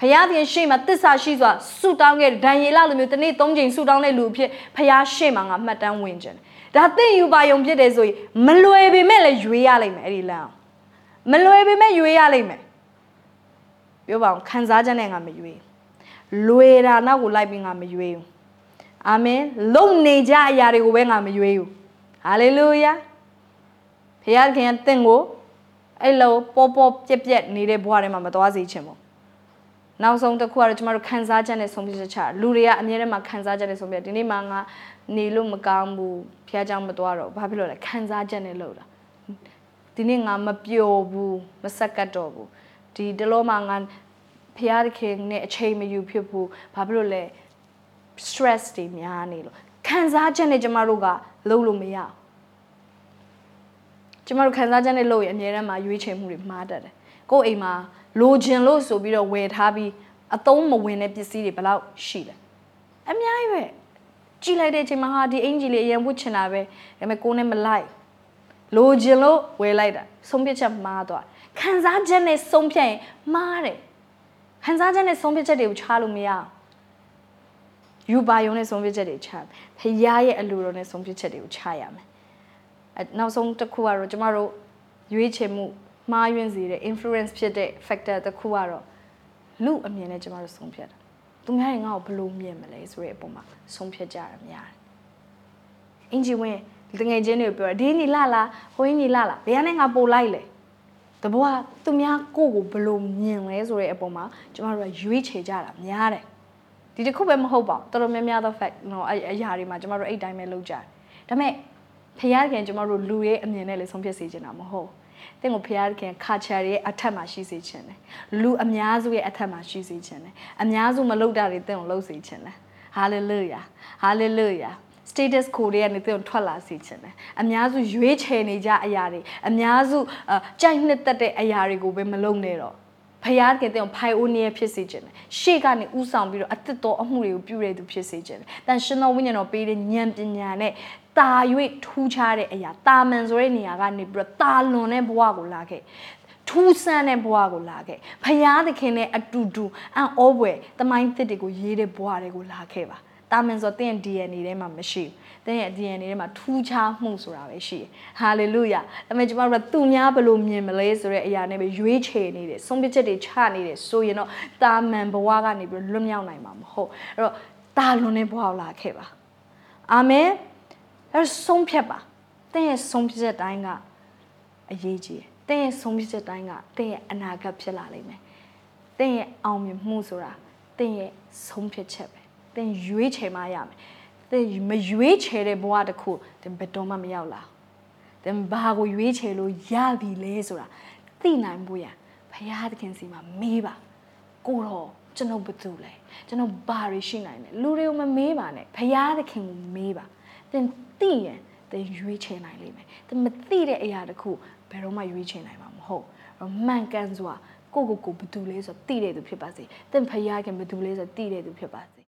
ဖယားသခင်ရှေ့မှာတစ္ဆာရှိစွာဆူတောင်းခဲ့ဒံယေလလိုမျိုးတနေ့၃ချိန်ဆူတောင်းတဲ့လူအဖြစ်ဖယားရှေ့မှာငါမှတ်တမ်းဝင်ခြင်းဒါသင်ယူပါယုံဖြစ်တယ်ဆိုရင်မလွယ်ပေမဲ့လည်းရွေးရလိမ့်မယ်အဲ့ဒီလမ်း မလွယ်ပေမဲ့ရွေးရလိမ့်မယ်ပြောပါအောင်ခံစားချက်နဲ့ငါမရွေးလွယ်တာနောက်ကိုလိုက်ပြီးငါမရွေးဘူးအာမင်လုံနေကြအရာတွေကိုပဲငါမရွေးဘူးဟာလေလုယာဖခင်ခင်တင့်ကိုအဲ့လိုပေါ်ပေါ်ပြက်ပြက်နေတဲ့ဘဝထဲမှာမသွားစေချင်ဘူးနောက်ဆုံးတစ်ခုကတော့ကျမတို့ခံစားချက်နဲ့ဆုံးဖြတ်ချက်ချလူတွေကအမြဲတမ်းခံစားချက်နဲ့ဆုံးဖြတ်ဒီနေ့မှငါနေလို့မကောင်းဘူးဖခင်ကြောင့်မသွားတော့ဘာဖြစ်လို့လဲခံစားချက်နဲ့လုပ်တာ ဒီနေ့ငါမပျော်ဘူးမဆက်ကတ်တော့ဘူးဒီတလောမှာငါဖျားခင်နဲ့အချိန်မယူဖြစ်ဘူးဘာဖြစ်လို့လဲ stress တွေများနေလို့ခံစားချက်နဲ့ကျမတို့ကလုံးလို့မရအောင်ကျမတို့ခံစားချက်နဲ့လုပ်ရင်အများတန်းမှာရွေးချယ်မှုတွေမှားတတ်တယ်ကိုယ့်အိမ်မှာလိုချင်လို့ဆိုပြီးတော့ဝယ်ထားပြီးအသုံးမဝင်တဲ့ပစ္စည်းတွေဘယ်လောက်ရှိလဲအများကြီးပဲကြည့်လိုက်တဲ့အချိန်မှာဟာဒီအင်ဂျီလေးအရင်ဝတ်ချင်တာပဲဒါပေမဲ့ကိုယ်နဲ့မလိုက် လိုချင်လို့ဝယ်လိုက်တာဆုံးဖြတ်ချက်မှားသွားခံစားချက်နဲ့ဆုံးဖြတ်ရင်မှားတယ်ခံစားချက်နဲ့ဆုံးဖြတ်ချက်တွေကိုချလို့မရအောင်ယူပါယုံနဲ့ဆုံးဖြတ်ချက်တွေချဖခင်ရဲ့အလိုတော်နဲ့ဆုံးဖြတ်ချက်တွေကိုချရမယ်အဲနောက်ဆုံးတစ်ခုကတော့ကျမတို့ရွေးချယ်မှုမှားယွင်းစေတဲ့ influence ဖြစ်တဲ့ factor တစ်ခုကတော့လူအမြင်နဲ့ကျမတို့ဆုံးဖြတ်တာသူများရင်ငါ့ကိုဘယ်လိုမြင်မလဲဆိုတဲ့အပေါ်မှာဆုံးဖြတ်ကြရများတယ်အင်ဂျီဝင် တငယ်ချင်းတွေပြောဒီညီလာလားဟိုညီလာလားဘယ်ကနေငါပို့လိုက်လဲတဘောကသူများကိုယ့်ကိုဘယ်လိုမြင်လဲဆိုတဲ့အပေါ်မှာကျမတို့ကရွေးချယ်ကြတာများတယ်ဒီတစ်ခုပဲမဟုတ်ပါဘူးတော်တော်များများသော fact နော်အအရာတွေမှာကျမတို့အဲ့တိုင်းပဲလုပ်ကြတယ်ဒါပေမဲ့ဖခင်ခင်ကျမတို့လူရဲ့အမြင်နဲ့လည်းဆုံးဖြတ်စေချင်တာမဟုတ်ဘူးတင့်ကိုဖခင်ခင်ခါချာရဲ့အထက်မှာရှိစေချင်တယ်လူအများစုရဲ့အထက်မှာရှိစေချင်တယ်အများစုမလုပ်တာတွေတင့်ကိုလုပ်စေချင်တယ် hallelujah hallelujah status code တွေကနေသူတို့ထွက်လာစေချင်တယ်အများစုရွေးချယ်နေကြအရာတွေအများစုအကြိုက်နှစ်သက်တဲ့အရာတွေကိုပဲမလုပ်နဲ့တော့ဖယားကတဲ့ဖိုင်အိုနီယာဖြစ်စေချင်တယ်ရှေ့ကနေဥဆောင်ပြီးတော့အသက်တော်အမှုတွေကိုပြုရတဲ့သူဖြစ်စေချင်တယ်တန်ရှင်တော်ဝိညာဉ်တော်ပေးတဲ့ဉာဏ်ပညာနဲ့တာ၍ထူးခြားတဲ့အရာတာမန်ဆိုတဲ့နေရာကနေပြီးတော့တာလွန်တဲ့ဘဝကိုလာခဲ့ထူးဆန်းတဲ့ဘဝကိုလာခဲ့ဖယားသခင်နဲ့အတူတူအံ့ဩဖွယ်တမိုင်းသစ်တွေကိုရေးတဲ့ဘဝတွေကိုလာခဲ့ပါ တာမန်ဆိုတဲ့ DNA ထဲမှာမရှိဘူး။တဲ့ရဲ့ DNA ထဲမှာထူးခြားမှုဆိုတာပဲရှိတယ်။ဟာလေလုယာ။ဒါပေမဲ့ကျမတို့ကသူများဘယ်လိုမြင်မလဲဆိုတဲ့အရာနဲ့ပဲရွေးချယ်နေတယ်။ဆုံးဖြတ်ချက်တွေချနေတယ်ဆိုရင်တော့တာမန်ဘဝကနေပြီးလွတ်မြောက်နိုင်မှာမဟုတ်။အဲ့တော့တာလွန်တဲ့ဘဝကိုလာခဲ့ပါ။အာမင်။အဲ့ဆုံးဖြတ်ပါ။တဲ့ရဲ့ဆုံးဖြတ်ချက်တိုင်းကအရေးကြီးတယ်။တဲ့ရဲ့ဆုံးဖြတ်ချက်တိုင်းကတဲ့ရဲ့အနာဂတ်ဖြစ်လာလိမ့်မယ်။တဲ့ရဲ့အောင်မြင်မှုဆိုတာတဲ့ရဲ့ဆုံးဖြတ်ချက်ပဲ။ သင်ရွေးချယ်မှရမယ်သင်မရွေးချယ်တဲ့ဘဝတစ်ခုသင်ဘယ်တော့မှမရောက်လာသင်ဘာကိုရွေးချယ်လို့ရပြီလဲဆိုတာသိနိုင်ဖို့ရဘုရားသခင်စီမှာမေးပါကိုတော့ကျွန်တော်ဘာတူလဲကျွန်တော်ဘာတွေရှိနိုင်လဲလူတွေကိုမမေးပါနဲ့ဘုရားသခင်ကိုမေးပါသင်သိရင်သင်ရွေးချယ်နိုင်လိမ့်မယ်သင်မသိတဲ့အရာတစ်ခုဘယ်တော့မှရွေးချယ်နိုင်မှာမဟုတ်မှန်ကန်စွာကိုကိုကိုဘယ်သူလဲဆိုသိတဲ့သူဖြစ်ပါစေသင်ဖခင်ကဘယ်သူလဲဆိုသိတဲ့သူဖြစ်ပါစေ